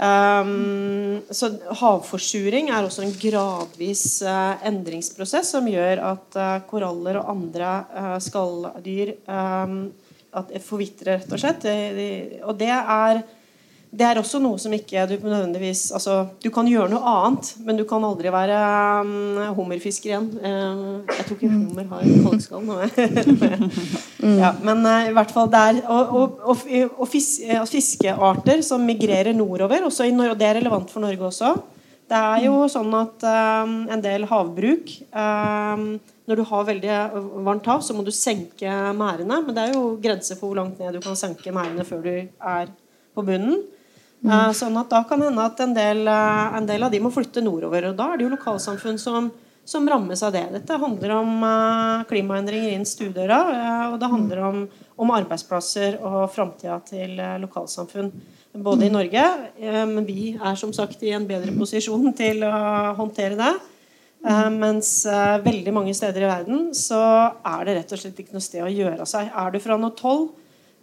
Um, så havforsuring er også en gradvis uh, endringsprosess som gjør at uh, koraller og andre uh, skalldyr um, forvitrer, rett og slett. De, de, og det er det er også noe som ikke du nødvendigvis altså, Du kan gjøre noe annet, men du kan aldri være um, hummerfisker igjen. Uh, jeg tror ikke hummer har kalkskall nå. ja, men uh, i hvert fall der Og, og, og, og fis, uh, fiskearter som migrerer nordover, i, og det er relevant for Norge også. Det er jo sånn at um, en del havbruk um, Når du har veldig varmt hav, så må du senke merdene. Men det er jo grenser for hvor langt ned du kan senke merdene før du er på bunnen. Mm. Sånn at Da kan hende at en del, eh, en del, av de må flytte nordover. og Da er det jo lokalsamfunn som, som rammes av det. Dette handler om uh, klimaendringer inn stuedøra, og det handler om, om arbeidsplasser og framtida til lokalsamfunn. både i Norge, eh, men vi er som sagt i en bedre posisjon til å håndtere det. Eh, mens eh, veldig mange steder i verden så er det rett og slett ikke noe sted å gjøre av seg. Er du fra noe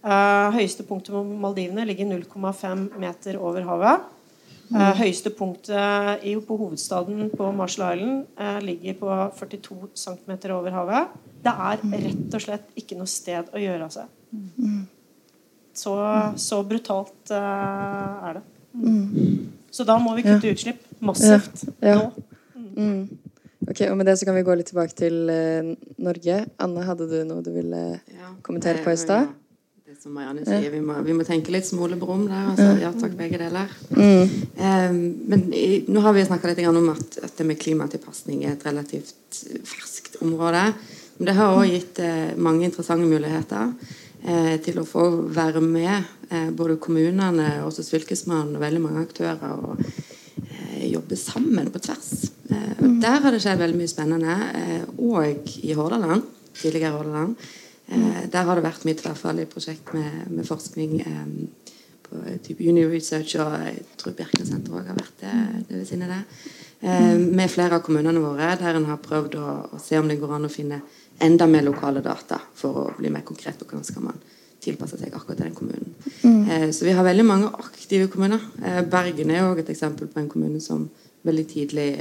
12, høyeste punktet på Maldivene ligger 0,5 meter over havet. Uh, høyeste punktet i, på hovedstaden på Marshall Island uh, ligger på 42 cm over havet. Det er rett og slett ikke noe sted å gjøre av seg. Så, så brutalt uh, er det. Så da må vi kutte utslipp massivt ja. Ja. nå. Mm. Ok, og Med det så kan vi gå litt tilbake til Norge. Anne, hadde du noe du ville kommentere på i stad? Som Marianne sier, vi må, vi må, tenke litt smolebrom der. Altså, ja takk, begge deler. Mm. Um, men i, nå har vi snakka litt om at, at, det med klimatilpasning er et relativt ferskt område. Men det har òg gitt eh, mange interessante muligheter eh, til å få være med eh, både kommunene og hos Fylkesmannen og veldig mange aktører og eh, jobbe sammen på tvers. Eh, mm. Der har det skjedd veldig mye spennende. Eh, og i Hordaland, tidligere Hordaland. Eh, der har det vært mye tverrfaglig prosjekt med, med forskning eh, på type Uni Research, og jeg tror Birkensenteret òg har vært det, det ved siden av det. Eh, med flere av kommunene våre, der en har prøvd å, å, se om det går an å finne enda mer lokale data for å bli mer konkret på hvordan skal man tilpasse seg akkurat den kommunen. Mm. Eh, så vi har veldig mange aktive kommuner. Bergen er òg et eksempel på en kommune som veldig tidlig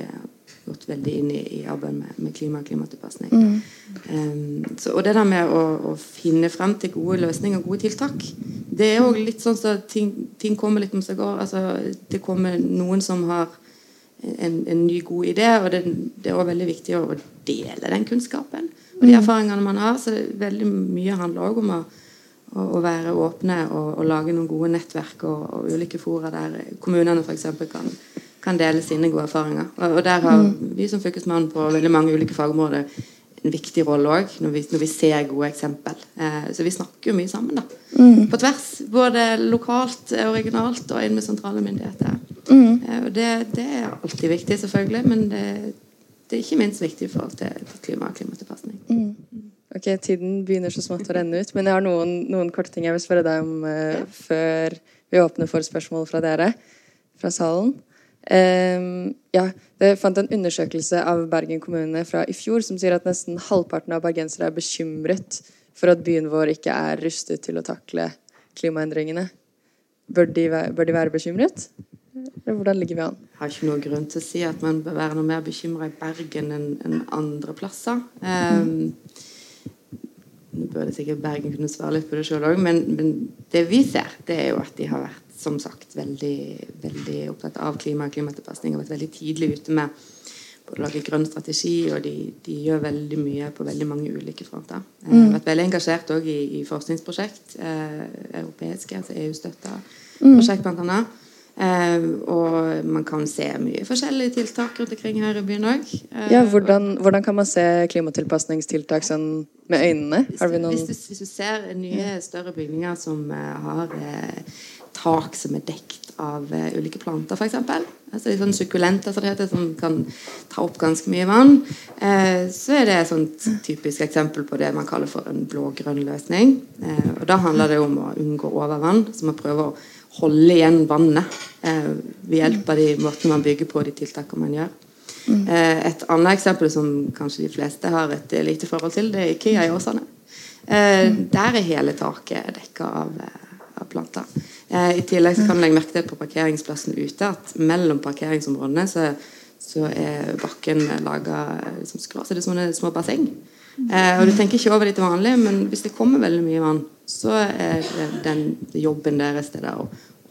gått veldig inn i, i arbeidet med, med, klima og klimatilpasning. Mm. Um, så, og det der med å, å, finne frem til gode løsninger og gode tiltak, det er òg litt sånn at ting, ting, kommer litt om seg går. Altså, det kommer noen som har en, en ny, god idé, og det, det er òg veldig viktig å dele den kunnskapen og de mm. erfaringene man har. Så veldig mye handler òg om å, å, være åpne og, og, lage noen gode nettverk og, og ulike fora der kommunene f.eks. kan kan dele sine gode erfaringer. Og, og der har mm. vi som fylkesmann på veldig mange ulike fagområder en viktig rolle òg, når, når, vi ser gode eksempel. Eh, så vi snakker jo mye sammen, da. Mm. På tvers. Både lokalt og regionalt og inn med sentrale myndigheter. Mm. Eh, og det, det, er alltid viktig, selvfølgelig, men det, det, er ikke minst viktig i forhold til, til klima og klimatilpasning. Mm. Ok, Tiden begynner så smått å renne ut, men jeg har noen, noen korte ting jeg vil spørre deg om uh, før vi åpner for spørsmål fra dere fra salen. Um, ja, det fant en undersøkelse av Bergen kommune fra i fjor som sier at nesten halvparten av bergensere er bekymret for at byen vår ikke er rustet til å takle klimaendringene. Bør de, bør de være bekymret? Eller hvordan ligger vi an? Jeg har ikke noen grunn til å si at man bør være noe mer bekymra i Bergen enn en andre plasser. Um, burde sikkert Bergen kunne svare litt på det sjøl òg, men, men, det vi ser, det er jo at de har vært som sagt veldig, veldig opptatt av klima og klimatilpasning og vært veldig tidlig ute med å lage grønn strategi, og de, de, gjør veldig mye på veldig mange ulike fronter. Eh, mm. Vært veldig engasjert òg i, i, forskningsprosjekt, eh, europeiske, altså EU-støtta mm. prosjekt blant annet. Eh, og man kan se mye forskjellige tiltak rundt omkring her i byen òg. Eh, ja, hvordan, hvordan, kan man se klimatilpasningstiltak sånn med øynene? Du, hvis, du, hvis du, ser nye, større bygninger som uh, har tak som er dekt av ulike planter, f.eks. Altså sånn sukkulenter som det heter, som kan ta opp ganske mye vann. Så er det et sånt typisk eksempel på det man kaller for en blå-grønn løsning. Og Da handler det om å unngå overvann, så man prøver å holde igjen vannet ved hjelp av de måtene man bygger på, de tiltakene man gjør. Et annet eksempel som kanskje de fleste har et lite forhold til, det er Ikea i Åsane. Der er hele taket dekka av, av planter. Eh, I tillegg kan du legge merke til på parkeringsplassen ute at mellom parkeringsområdene så, så er bakken laga som skrå, så det er sånne små basseng. Eh, og Du tenker ikke over det til vanlig, men hvis det kommer veldig mye vann, så er den jobben deres det der å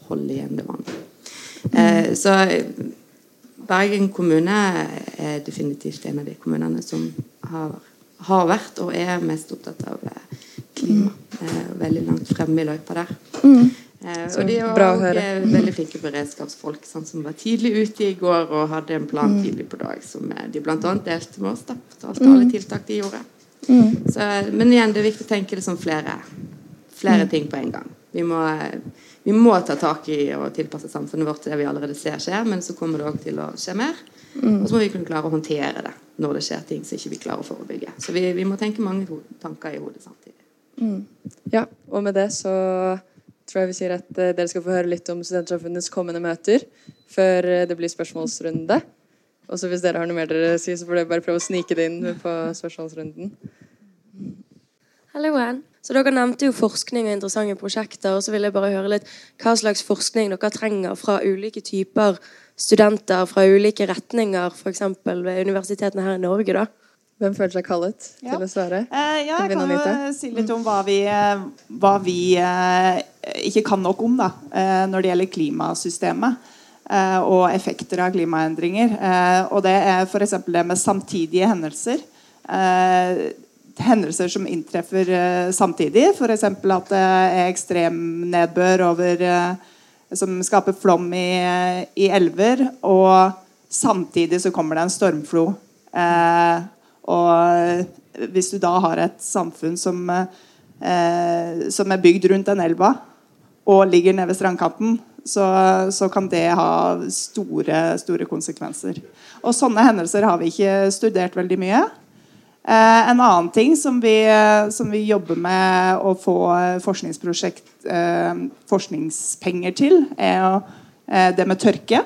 holde igjen det vannet. Eh, så Bergen kommune er definitivt en av de kommunene som har, har vært og er mest opptatt av eh, klima. Eh, veldig langt fremme i løypa der. Mm. Eh, og de er også veldig flinke beredskapsfolk, sånn som var tidlig ute i går og hadde en plan mm. tidlig på dag, som eh, de bl.a. delte med oss. da, Fortalte mm. alle tiltak de gjorde. Mm. Så, men igjen, det er viktig å tenke liksom flere, flere mm. ting på en gang. Vi må, vi må, ta tak i og tilpasse samfunnet vårt til det vi allerede ser skjer, men så kommer det òg til å skje mer. Mm. Og så må vi kunne klare å håndtere det når det skjer ting som ikke vi klarer å forebygge. Så vi, vi må tenke mange tanker i hodet samtidig. Mm. Ja, og med det så tror jeg vi sier at eh, dere skal få høre litt om Studentsamfunnets kommende møter før eh, det blir spørsmålsrunde. Og så hvis dere har noe mer dere sier, så får dere bare prøve å snike det inn på spørsmålsrunden. Halloen. Så Dere nevnte jo forskning og interessante prosjekter. og så vil jeg bare høre litt Hva slags forskning dere trenger fra ulike typer studenter fra ulike retninger, f.eks. ved universitetene her i Norge? da? Hvem føler seg kallet Ja. til å svare? Eh, ja, jeg kan jo si litt om hva vi, eh, hva vi eh, ikke kan nok om da, eh, når det gjelder klimasystemet eh, og effekter av klimaendringer. Eh, og det er f.eks. det med samtidige hendelser. Eh, hendelser som inntreffer eh, samtidig. F.eks. at det er ekstrem nedbør over, eh, som skaper flom i, i elver, og samtidig så kommer det en stormflo. Eh, og hvis du da har et samfunn som, eh, som er bygd rundt den elva, og ligger nede ved strandkanten, så, så kan det ha store, store konsekvenser. Og sånne hendelser har vi ikke studert veldig mye. Eh, en annen ting som vi, som vi jobber med å få forskningsprosjekt, eh, forskningspenger til, er jo, eh, det med tørke.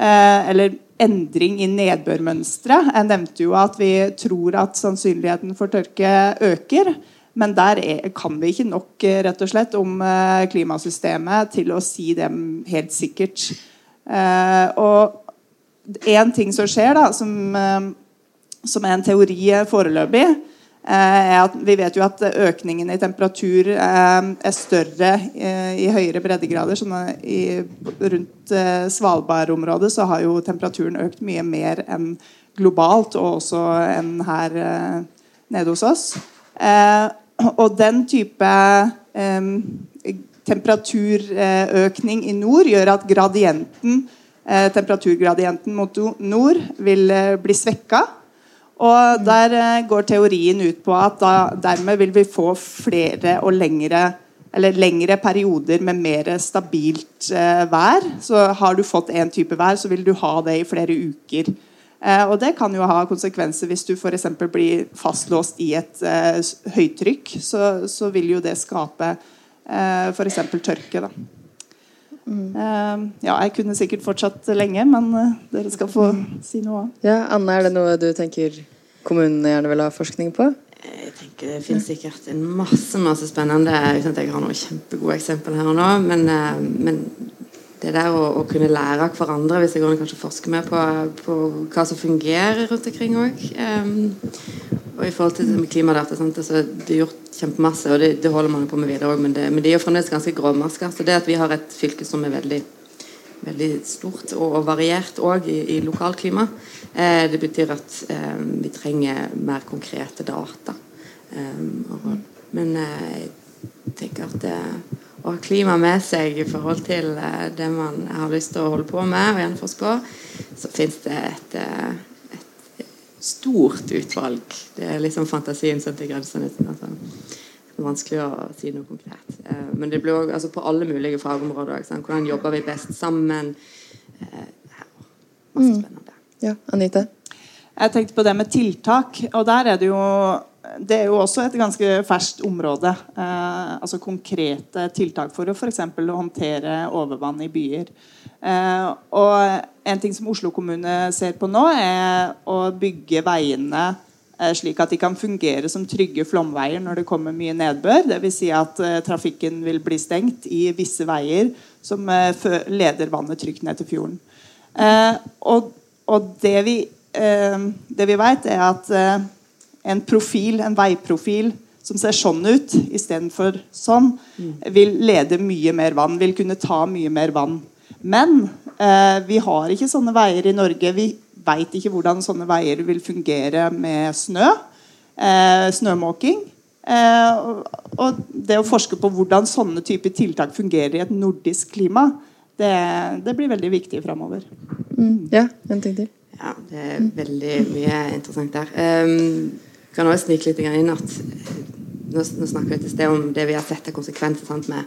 Eh, eller endring i nedbørmønstre. Jeg nevnte jo at vi tror at sannsynligheten for tørke øker. Men der er, kan vi ikke nok eh, rett og slett om eh, klimasystemet til å si det helt sikkert. Eh, og én ting som skjer, da, som, som er en teori foreløpig, er at vi vet jo at økningen i temperatur er større i høyere breddegrader. Sånn at rundt Svalbard-området så har jo temperaturen økt mye mer enn globalt, og også enn her nede hos oss. Eh, og den type temperaturøkning i nord gjør at gradienten, eh, temperaturgradienten mot nord vil eh, bli svekka. Og der eh, går teorien ut på at da, dermed vil vi få flere og lengre eller lengre perioder med mer stabilt vær. Så har du fått én type vær, så vil du ha det i flere uker. Eh, og det kan jo ha konsekvenser hvis du f.eks. blir fastlåst i et eh, høytrykk. Så, så vil jo det skape eh, f.eks. tørke. Da. Eh, ja, jeg kunne sikkert fortsatt lenge, men dere skal få si noe. Ja, Anne, er det noe du tenker kommunene gjerne vil ha forskning på? Jeg tenker Det finnes sikkert en masse masse spennende uten at jeg har noen kjempegode eksempler her og nå. Men, men det der å, å kunne lære av hverandre, hvis det går an å kanskje forske mer på, på hva som fungerer rundt omkring òg. og i forhold til klimadata sant? Altså, Det er gjort kjempemasse, og det, det holder man på med videre òg, men, men det er jo fremdeles ganske gråmasker. Så det at vi har et fylke som er veldig veldig stort og, og variert òg i, i lokalklima. Eh, det betyr at eh, vi trenger mer konkrete data. Um, og, men eh, jeg tenker at det, ha klima med seg i forhold til eh, det man har lyst til å holde på med, og gjenforske på, så fins det et, eh, et stort utvalg. Det er liksom fantasien som er grensene. Altså. Det er vanskelig å si noe konkret. Eh, men det blir også, altså på alle mulige fagområder. sant? Hvordan jobber vi best sammen? Eh, masse spennende. Ja, Anita? Jeg tenkte på det med tiltak. Og der er det jo det er jo også et ganske ferskt område. Eh, altså konkrete tiltak for å f.eks. håndtere overvann i byer. Eh, og en ting som Oslo kommune ser på nå, er å bygge veiene eh, slik at de kan fungere som trygge flomveier når det kommer mye nedbør. Dvs. Si at eh, trafikken vil bli stengt i visse veier som eh, leder vannet trygt ned til fjorden. Eh, og, og det vi, det vi vet, er at en profil, en veiprofil som ser sånn ut istedenfor sånn, vil lede mye mer vann. Vil kunne ta mye mer vann. Men eh, vi har ikke sånne veier i Norge. Vi veit ikke hvordan sånne veier vil fungere med snø. Eh, snømåking. Eh, og, og det å forske på hvordan sånne typer tiltak fungerer i et nordisk klima, det, det blir veldig viktig framover. Ja, en ting til. Ja, det er veldig mye interessant der. Um, kan også snike litt inn at eh, nå, nå snakker vi et sted om det vi har sett av konsekvenser sant, med,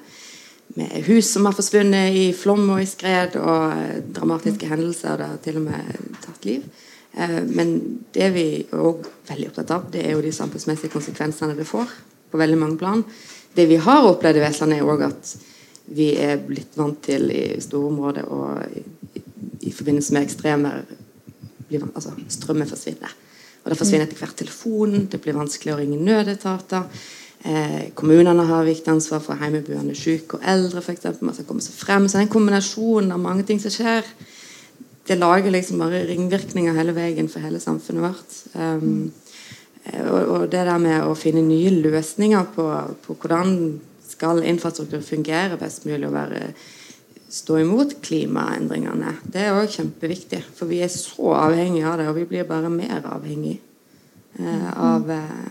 med hus som har forsvunnet i flom og i skred, og eh, dramatiske hendelser der til og med tatt liv. Eh, men det vi er også veldig opptatt av, det er jo de samfunnsmessige konsekvensene det får på veldig mange plan. Det vi har opplevd i Vestlandet, er òg at vi er blitt vant til i store områder og i, i, i forbindelse med ekstremer blir- altså, Strømmen forsvinner. Og det forsvinner etter hvert telefonen, det blir vanskelig å ringe nødetater. Eh, kommunene har viktig ansvar for hjemmeboende syke og eldre, f.eks. Man skal komme seg frem. Så den kombinasjonen av mange ting som skjer, det lager liksom bare ringvirkninger hele veien for hele samfunnet vårt. Um, eh, og, og det der med å finne nye løsninger på, på hvordan skal infrastruktur fungere best mulig og være stå imot klimaendringene, det er òg kjempeviktig. For vi er så avhengige av det, og vi blir bare mer avhengige eh, av eh,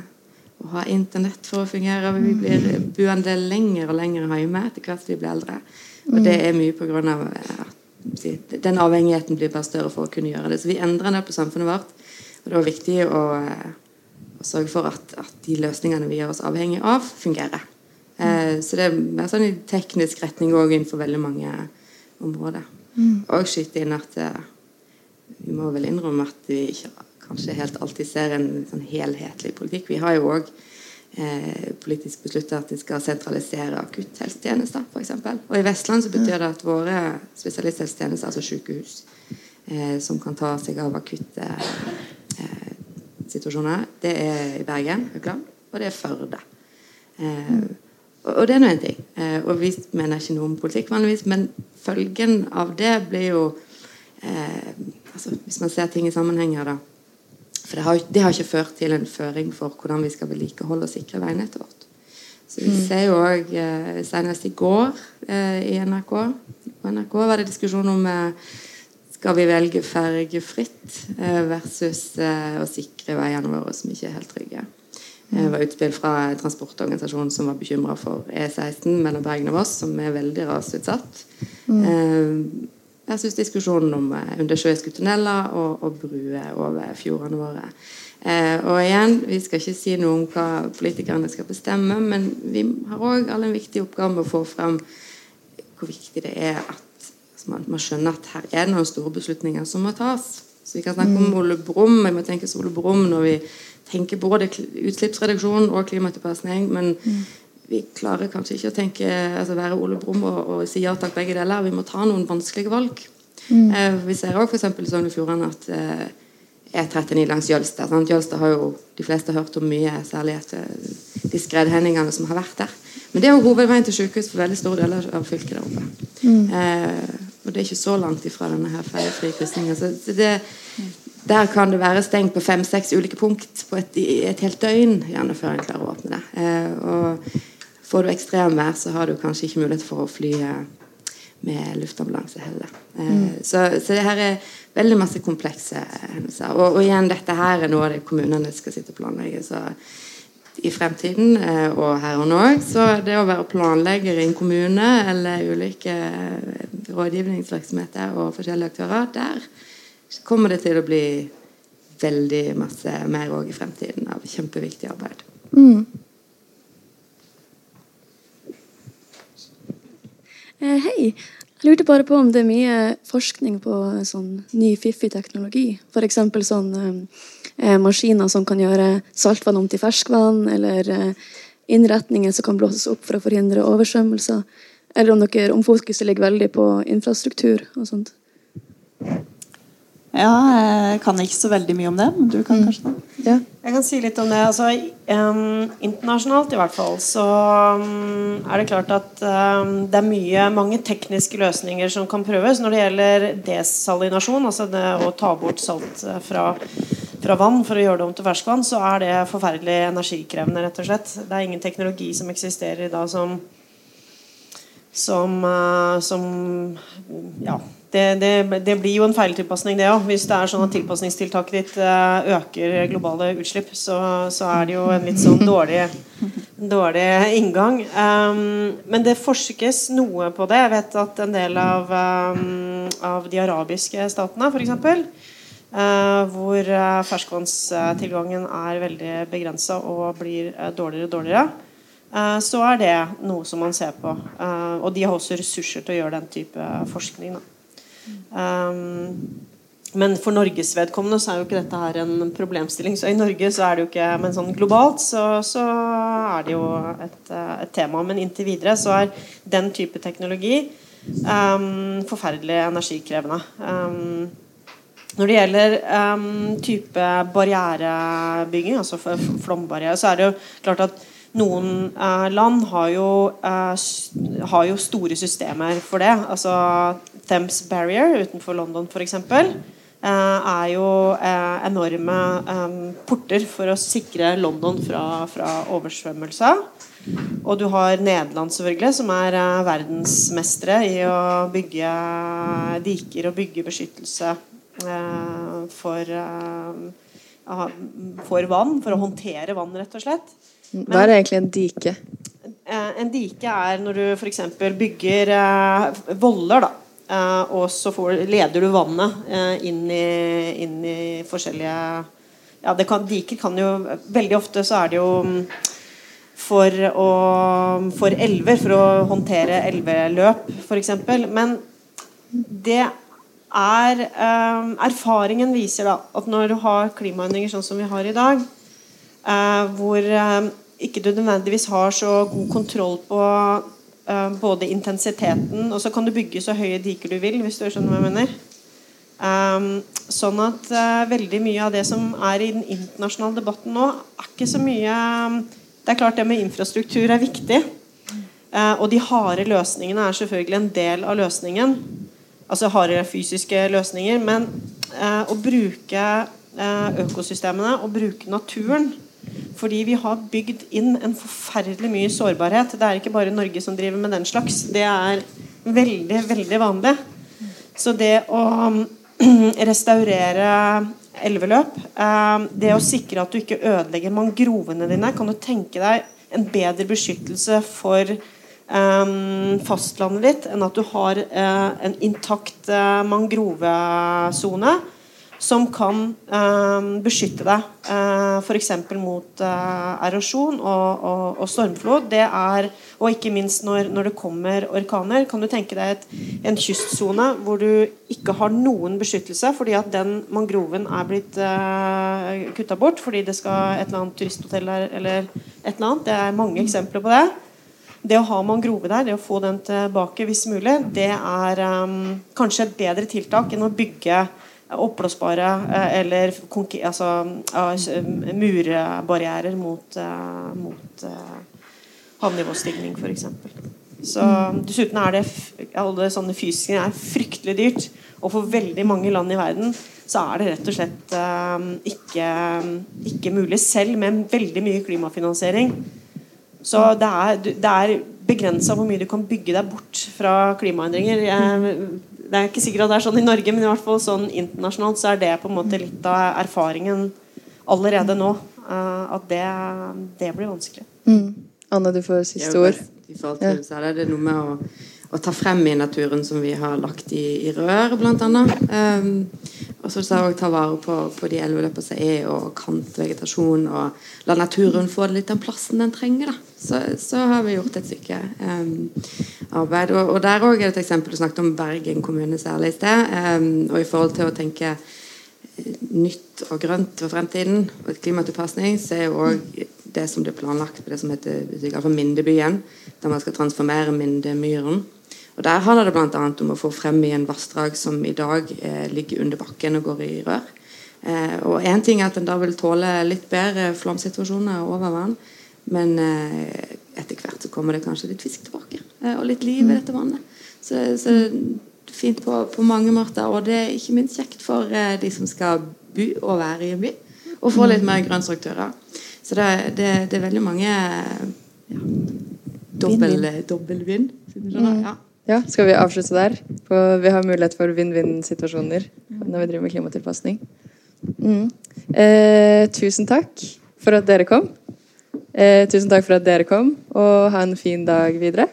å ha internett for å fungere. Vi blir buende lenger og lenger hjemme etter hvert vi blir eldre. Og det er mye på grunn av eh, den avhengigheten blir bare større for å kunne gjøre det. Så vi endrer det på samfunnet vårt. Og det er viktig å, eh, å sørge for at, at de løsningene vi gjør oss avhengige av, fungerer. Eh, så det er mer sånn i teknisk retning òg innenfor veldig mange områder. Og skyte inn at eh, vi må vel innrømme at vi ikke kanskje helt alltid ser en sånn helhetlig politikk. Vi har jo òg eh, politisk besluttet at vi skal sentralisere akutthelsetjenester, f.eks. Og i Vestland så betyr det at våre spesialisthelsetjenester, altså sykehus, eh, som kan ta seg av akutte eh, situasjoner, det er i Bergen, Høkland, og det er Førde. Eh, og, det er nå en ting. Eh, og vi mener ikke noe om politikk vanligvis, men følgen av det blir jo eh, altså Hvis man ser ting i sammenhenger, da. For det har, det har ikke ført til en føring for hvordan vi skal vedlikeholde og sikre veinettet vårt. Så vi ser jo òg eh, Senest i går eh, i NRK på NRK var det diskusjon om eh, skal vi velge fergefritt eh, versus å sikre veiene våre som ikke er helt trygge. Det var utspill fra transportorganisasjonen som var bekymra for E16 mellom Bergen og Voss, som er veldig rasutsatt. Mm. Jeg syns diskusjonen om eh, undersjøiske tunneler og, og bruer over fjordene våre. Eh, og igjen, vi skal ikke si noe om hva politikerne skal bestemme, men vi har òg alle en viktig oppgave med å få frem hvor viktig det er at man, man skjønner at her er det noen store beslutninger som må tas. Så vi kan snakke om Ole Brumm, Jeg må tenke Ole Brumm når vi tenker både utslippsreduksjon og klimatilpasning, men vi klarer kanskje ikke å tenke, altså være Ole Brumm og, og si ja takk begge deler. Vi må ta noen vanskelige valg. Eh, vi ser òg f.eks. i Sogn og Fjordane at eh, E39 langs Jølstad sant? Jølster har jo de fleste hørt om mye, særlig etter de skredhendingene som har vært der. Men det er jo hovedveien til sykehus for veldig store deler av fylket der oppe. Eh, og det er ikke så langt ifra denne her feilfrie krysningen. Så så det, der kan det være stengt på fem-seks ulike punkt på et, et helt døgn gjerne før en klarer å åpne det. Eh, og får du ekstremvær, så har du kanskje ikke mulighet for å fly eh, med luftambulanse heller. Eh, så, så det her er veldig masse komplekse hendelser. Og, og igjen, dette her er noe av det kommunene skal sitte og planlegge. Så i fremtiden eh, og her og nå. Så det å være planlegger i en kommune eller ulike eh, rådgivningsvirksomheter og forskjellige aktører, der kommer det til å bli veldig masse mer òg i fremtiden av kjempeviktig arbeid. Eh, Hei. Jeg lurte bare på om det er mye forskning på sånn ny, fiffig teknologi. F.eks. sånn eh, eh, maskiner som kan gjøre saltvann om til ferskvann, eller eh, innretninger som kan blåses opp for å forhindre oversvømmelser. Eller om, dere, om fokuset ligger veldig på infrastruktur og sånt. Ja, jeg kan ikke så veldig mye om det, men du kan kanskje det? Ja. Jeg kan si litt om det. Altså, um, internasjonalt i hvert fall så um, er det klart at um, det er mye, mange tekniske løsninger som kan prøves når det gjelder desalinasjon, altså det å ta bort salt eh, fra, fra vann for å gjøre det om til ferskvann, så er det forferdelig energikrevende, rett og slett. Det er ingen teknologi som eksisterer i dag som som, eh, som ja, det, det, det blir jo en feiltilpasning, det òg. Hvis det er sånn at tilpasningstiltaket ditt eh, øker globale utslipp, så, så er det jo en litt sånn dårlig, dårlig inngang. Um, men det forskes noe på det. Jeg vet at en del av, um, av de arabiske statene, f.eks., Uh, hvor uh, ferskvannstilgangen er veldig begrensa og blir dårligere og dårligere, så er det noe som man ser på. Og de har også ressurser til å gjøre den type forskning. Da. Um, men for Norges vedkommende så er jo ikke dette her en problemstilling. Så i Norge så er det jo ikke Men sånn globalt så, så er det jo et, et, tema. Men inntil videre så er den type teknologi um, forferdelig energikrevende. Um, når det gjelder um, type barrierebygging, altså flombarriere, så er det jo klart at noen uh, land har jo, uh, har jo, store systemer for det. Altså Thames Barrier utenfor London f.eks. Uh, er jo uh, enorme um, porter for å sikre London fra, fra oversvømmelser. Og du har Nederland, selvfølgelig, som er verdensmestere i å bygge diker og bygge beskyttelse Eh, for, eh, for vann, for å håndtere vann, rett og slett. Men, Hva er egentlig en dike? Eh, en dike er når du f.eks. bygger voller, da. Og så får, leder du vannet inn i, inn i forskjellige ja, kan, Diker kan jo Veldig ofte så er det jo mm, for, å, for elver, for å håndtere elveløp, f.eks. Men det er um, Erfaringen viser da at når du har klimaendringer sånn som vi har i dag, uh, hvor uh, ikke du nødvendigvis har så god kontroll på uh, både intensiteten Og så kan du bygge så høye diker du vil, hvis du skjønner hva jeg mener. Um, sånn at veldig mye av det som er i den internasjonale debatten nå, er ikke så mye Det er klart det med infrastruktur er viktig. og de harde løsningene er selvfølgelig en del av løsningen altså hardere fysiske løsninger. Men eh, å bruke eh, økosystemene og bruke naturen fordi vi har bygd inn en forferdelig mye sårbarhet. Det er ikke bare Norge som driver med den slags. Det er veldig, veldig vanlig. Så det å restaurere elveløp, eh, det å sikre at du ikke ødelegger mangrovene dine Kan du tenke deg en bedre beskyttelse for um, fastlandet ditt enn at du har uh, en intakt uh, mangrovesone som kan um, beskytte deg eh, f.eks. mot uh, erosjon og, og, og, stormflod. Det er, og ikke minst når, når, det kommer orkaner. Kan du tenke deg et, en kystsone hvor du ikke har noen beskyttelse fordi at den mangroven er blitt eh, kutta bort fordi det skal et eller annet turisthotell der eller et eller annet. Det er mange eksempler på det det å ha mangrove der, det å få den tilbake hvis mulig, det er um, kanskje et bedre tiltak enn å bygge oppblåsbare uh, eller altså, uh, murbarrierer mot, uh, mot havnivåstigning, f.eks. Så Dessuten er det alle sånne fysiske er fryktelig dyrt. Og for veldig mange land i verden så er det rett og slett ikke, ikke mulig, selv med veldig mye klimafinansiering så det er, det er begrensa hvor mye du kan bygge deg bort fra klimaendringer. Det er ikke sikkert at det er sånn i Norge, men i hvert fall sånn internasjonalt så er det på en måte litt av erfaringen allerede nå. Uh, at det, det, blir vanskelig. Mm. Anne, du får siste ord. I forhold til, så er det noe med å å ta frem i naturen som vi har lagt i, i rør, bl.a. Um, og så ta vare på, på de elveløpene som er, og kantvegetasjon. Og la naturen få litt den plassen den trenger. da. Så, så har vi gjort et stykke um, arbeid. Og, og der òg er det et eksempel du snakket om Bergen kommune særlig i sted. Um, og i forhold til å tenke eh, nytt og grønt for fremtiden, og klimatilpasning, så er jo òg det som blir planlagt på det som heter Mindebyen, der man skal transformere Mindemyren og Der handler det bl.a. om å få frem i en vassdrag som i dag eh, ligger under bakken og går i rør. Eh, og Én ting er at den da vil tåle litt bedre flomsituasjoner og overvann, men eh, etter hvert så kommer det kanskje litt fisk tilbake, eh, og litt liv i dette vannet. Så, så fint på, på, mange måter, og det er ikke minst kjekt for eh, de som skal bo og være i en by, og få litt mer grønnstruktører. Så det, det, det, er veldig mange ja, dobbel, dobbel vind. Ja. Ja, Skal vi avslutte der? For vi har mulighet for vinn-vinn-situasjoner når vi driver med klimatilpasning. Mm. Eh, tusen takk for at dere kom. Eh, tusen takk for at dere kom, og ha en fin dag videre.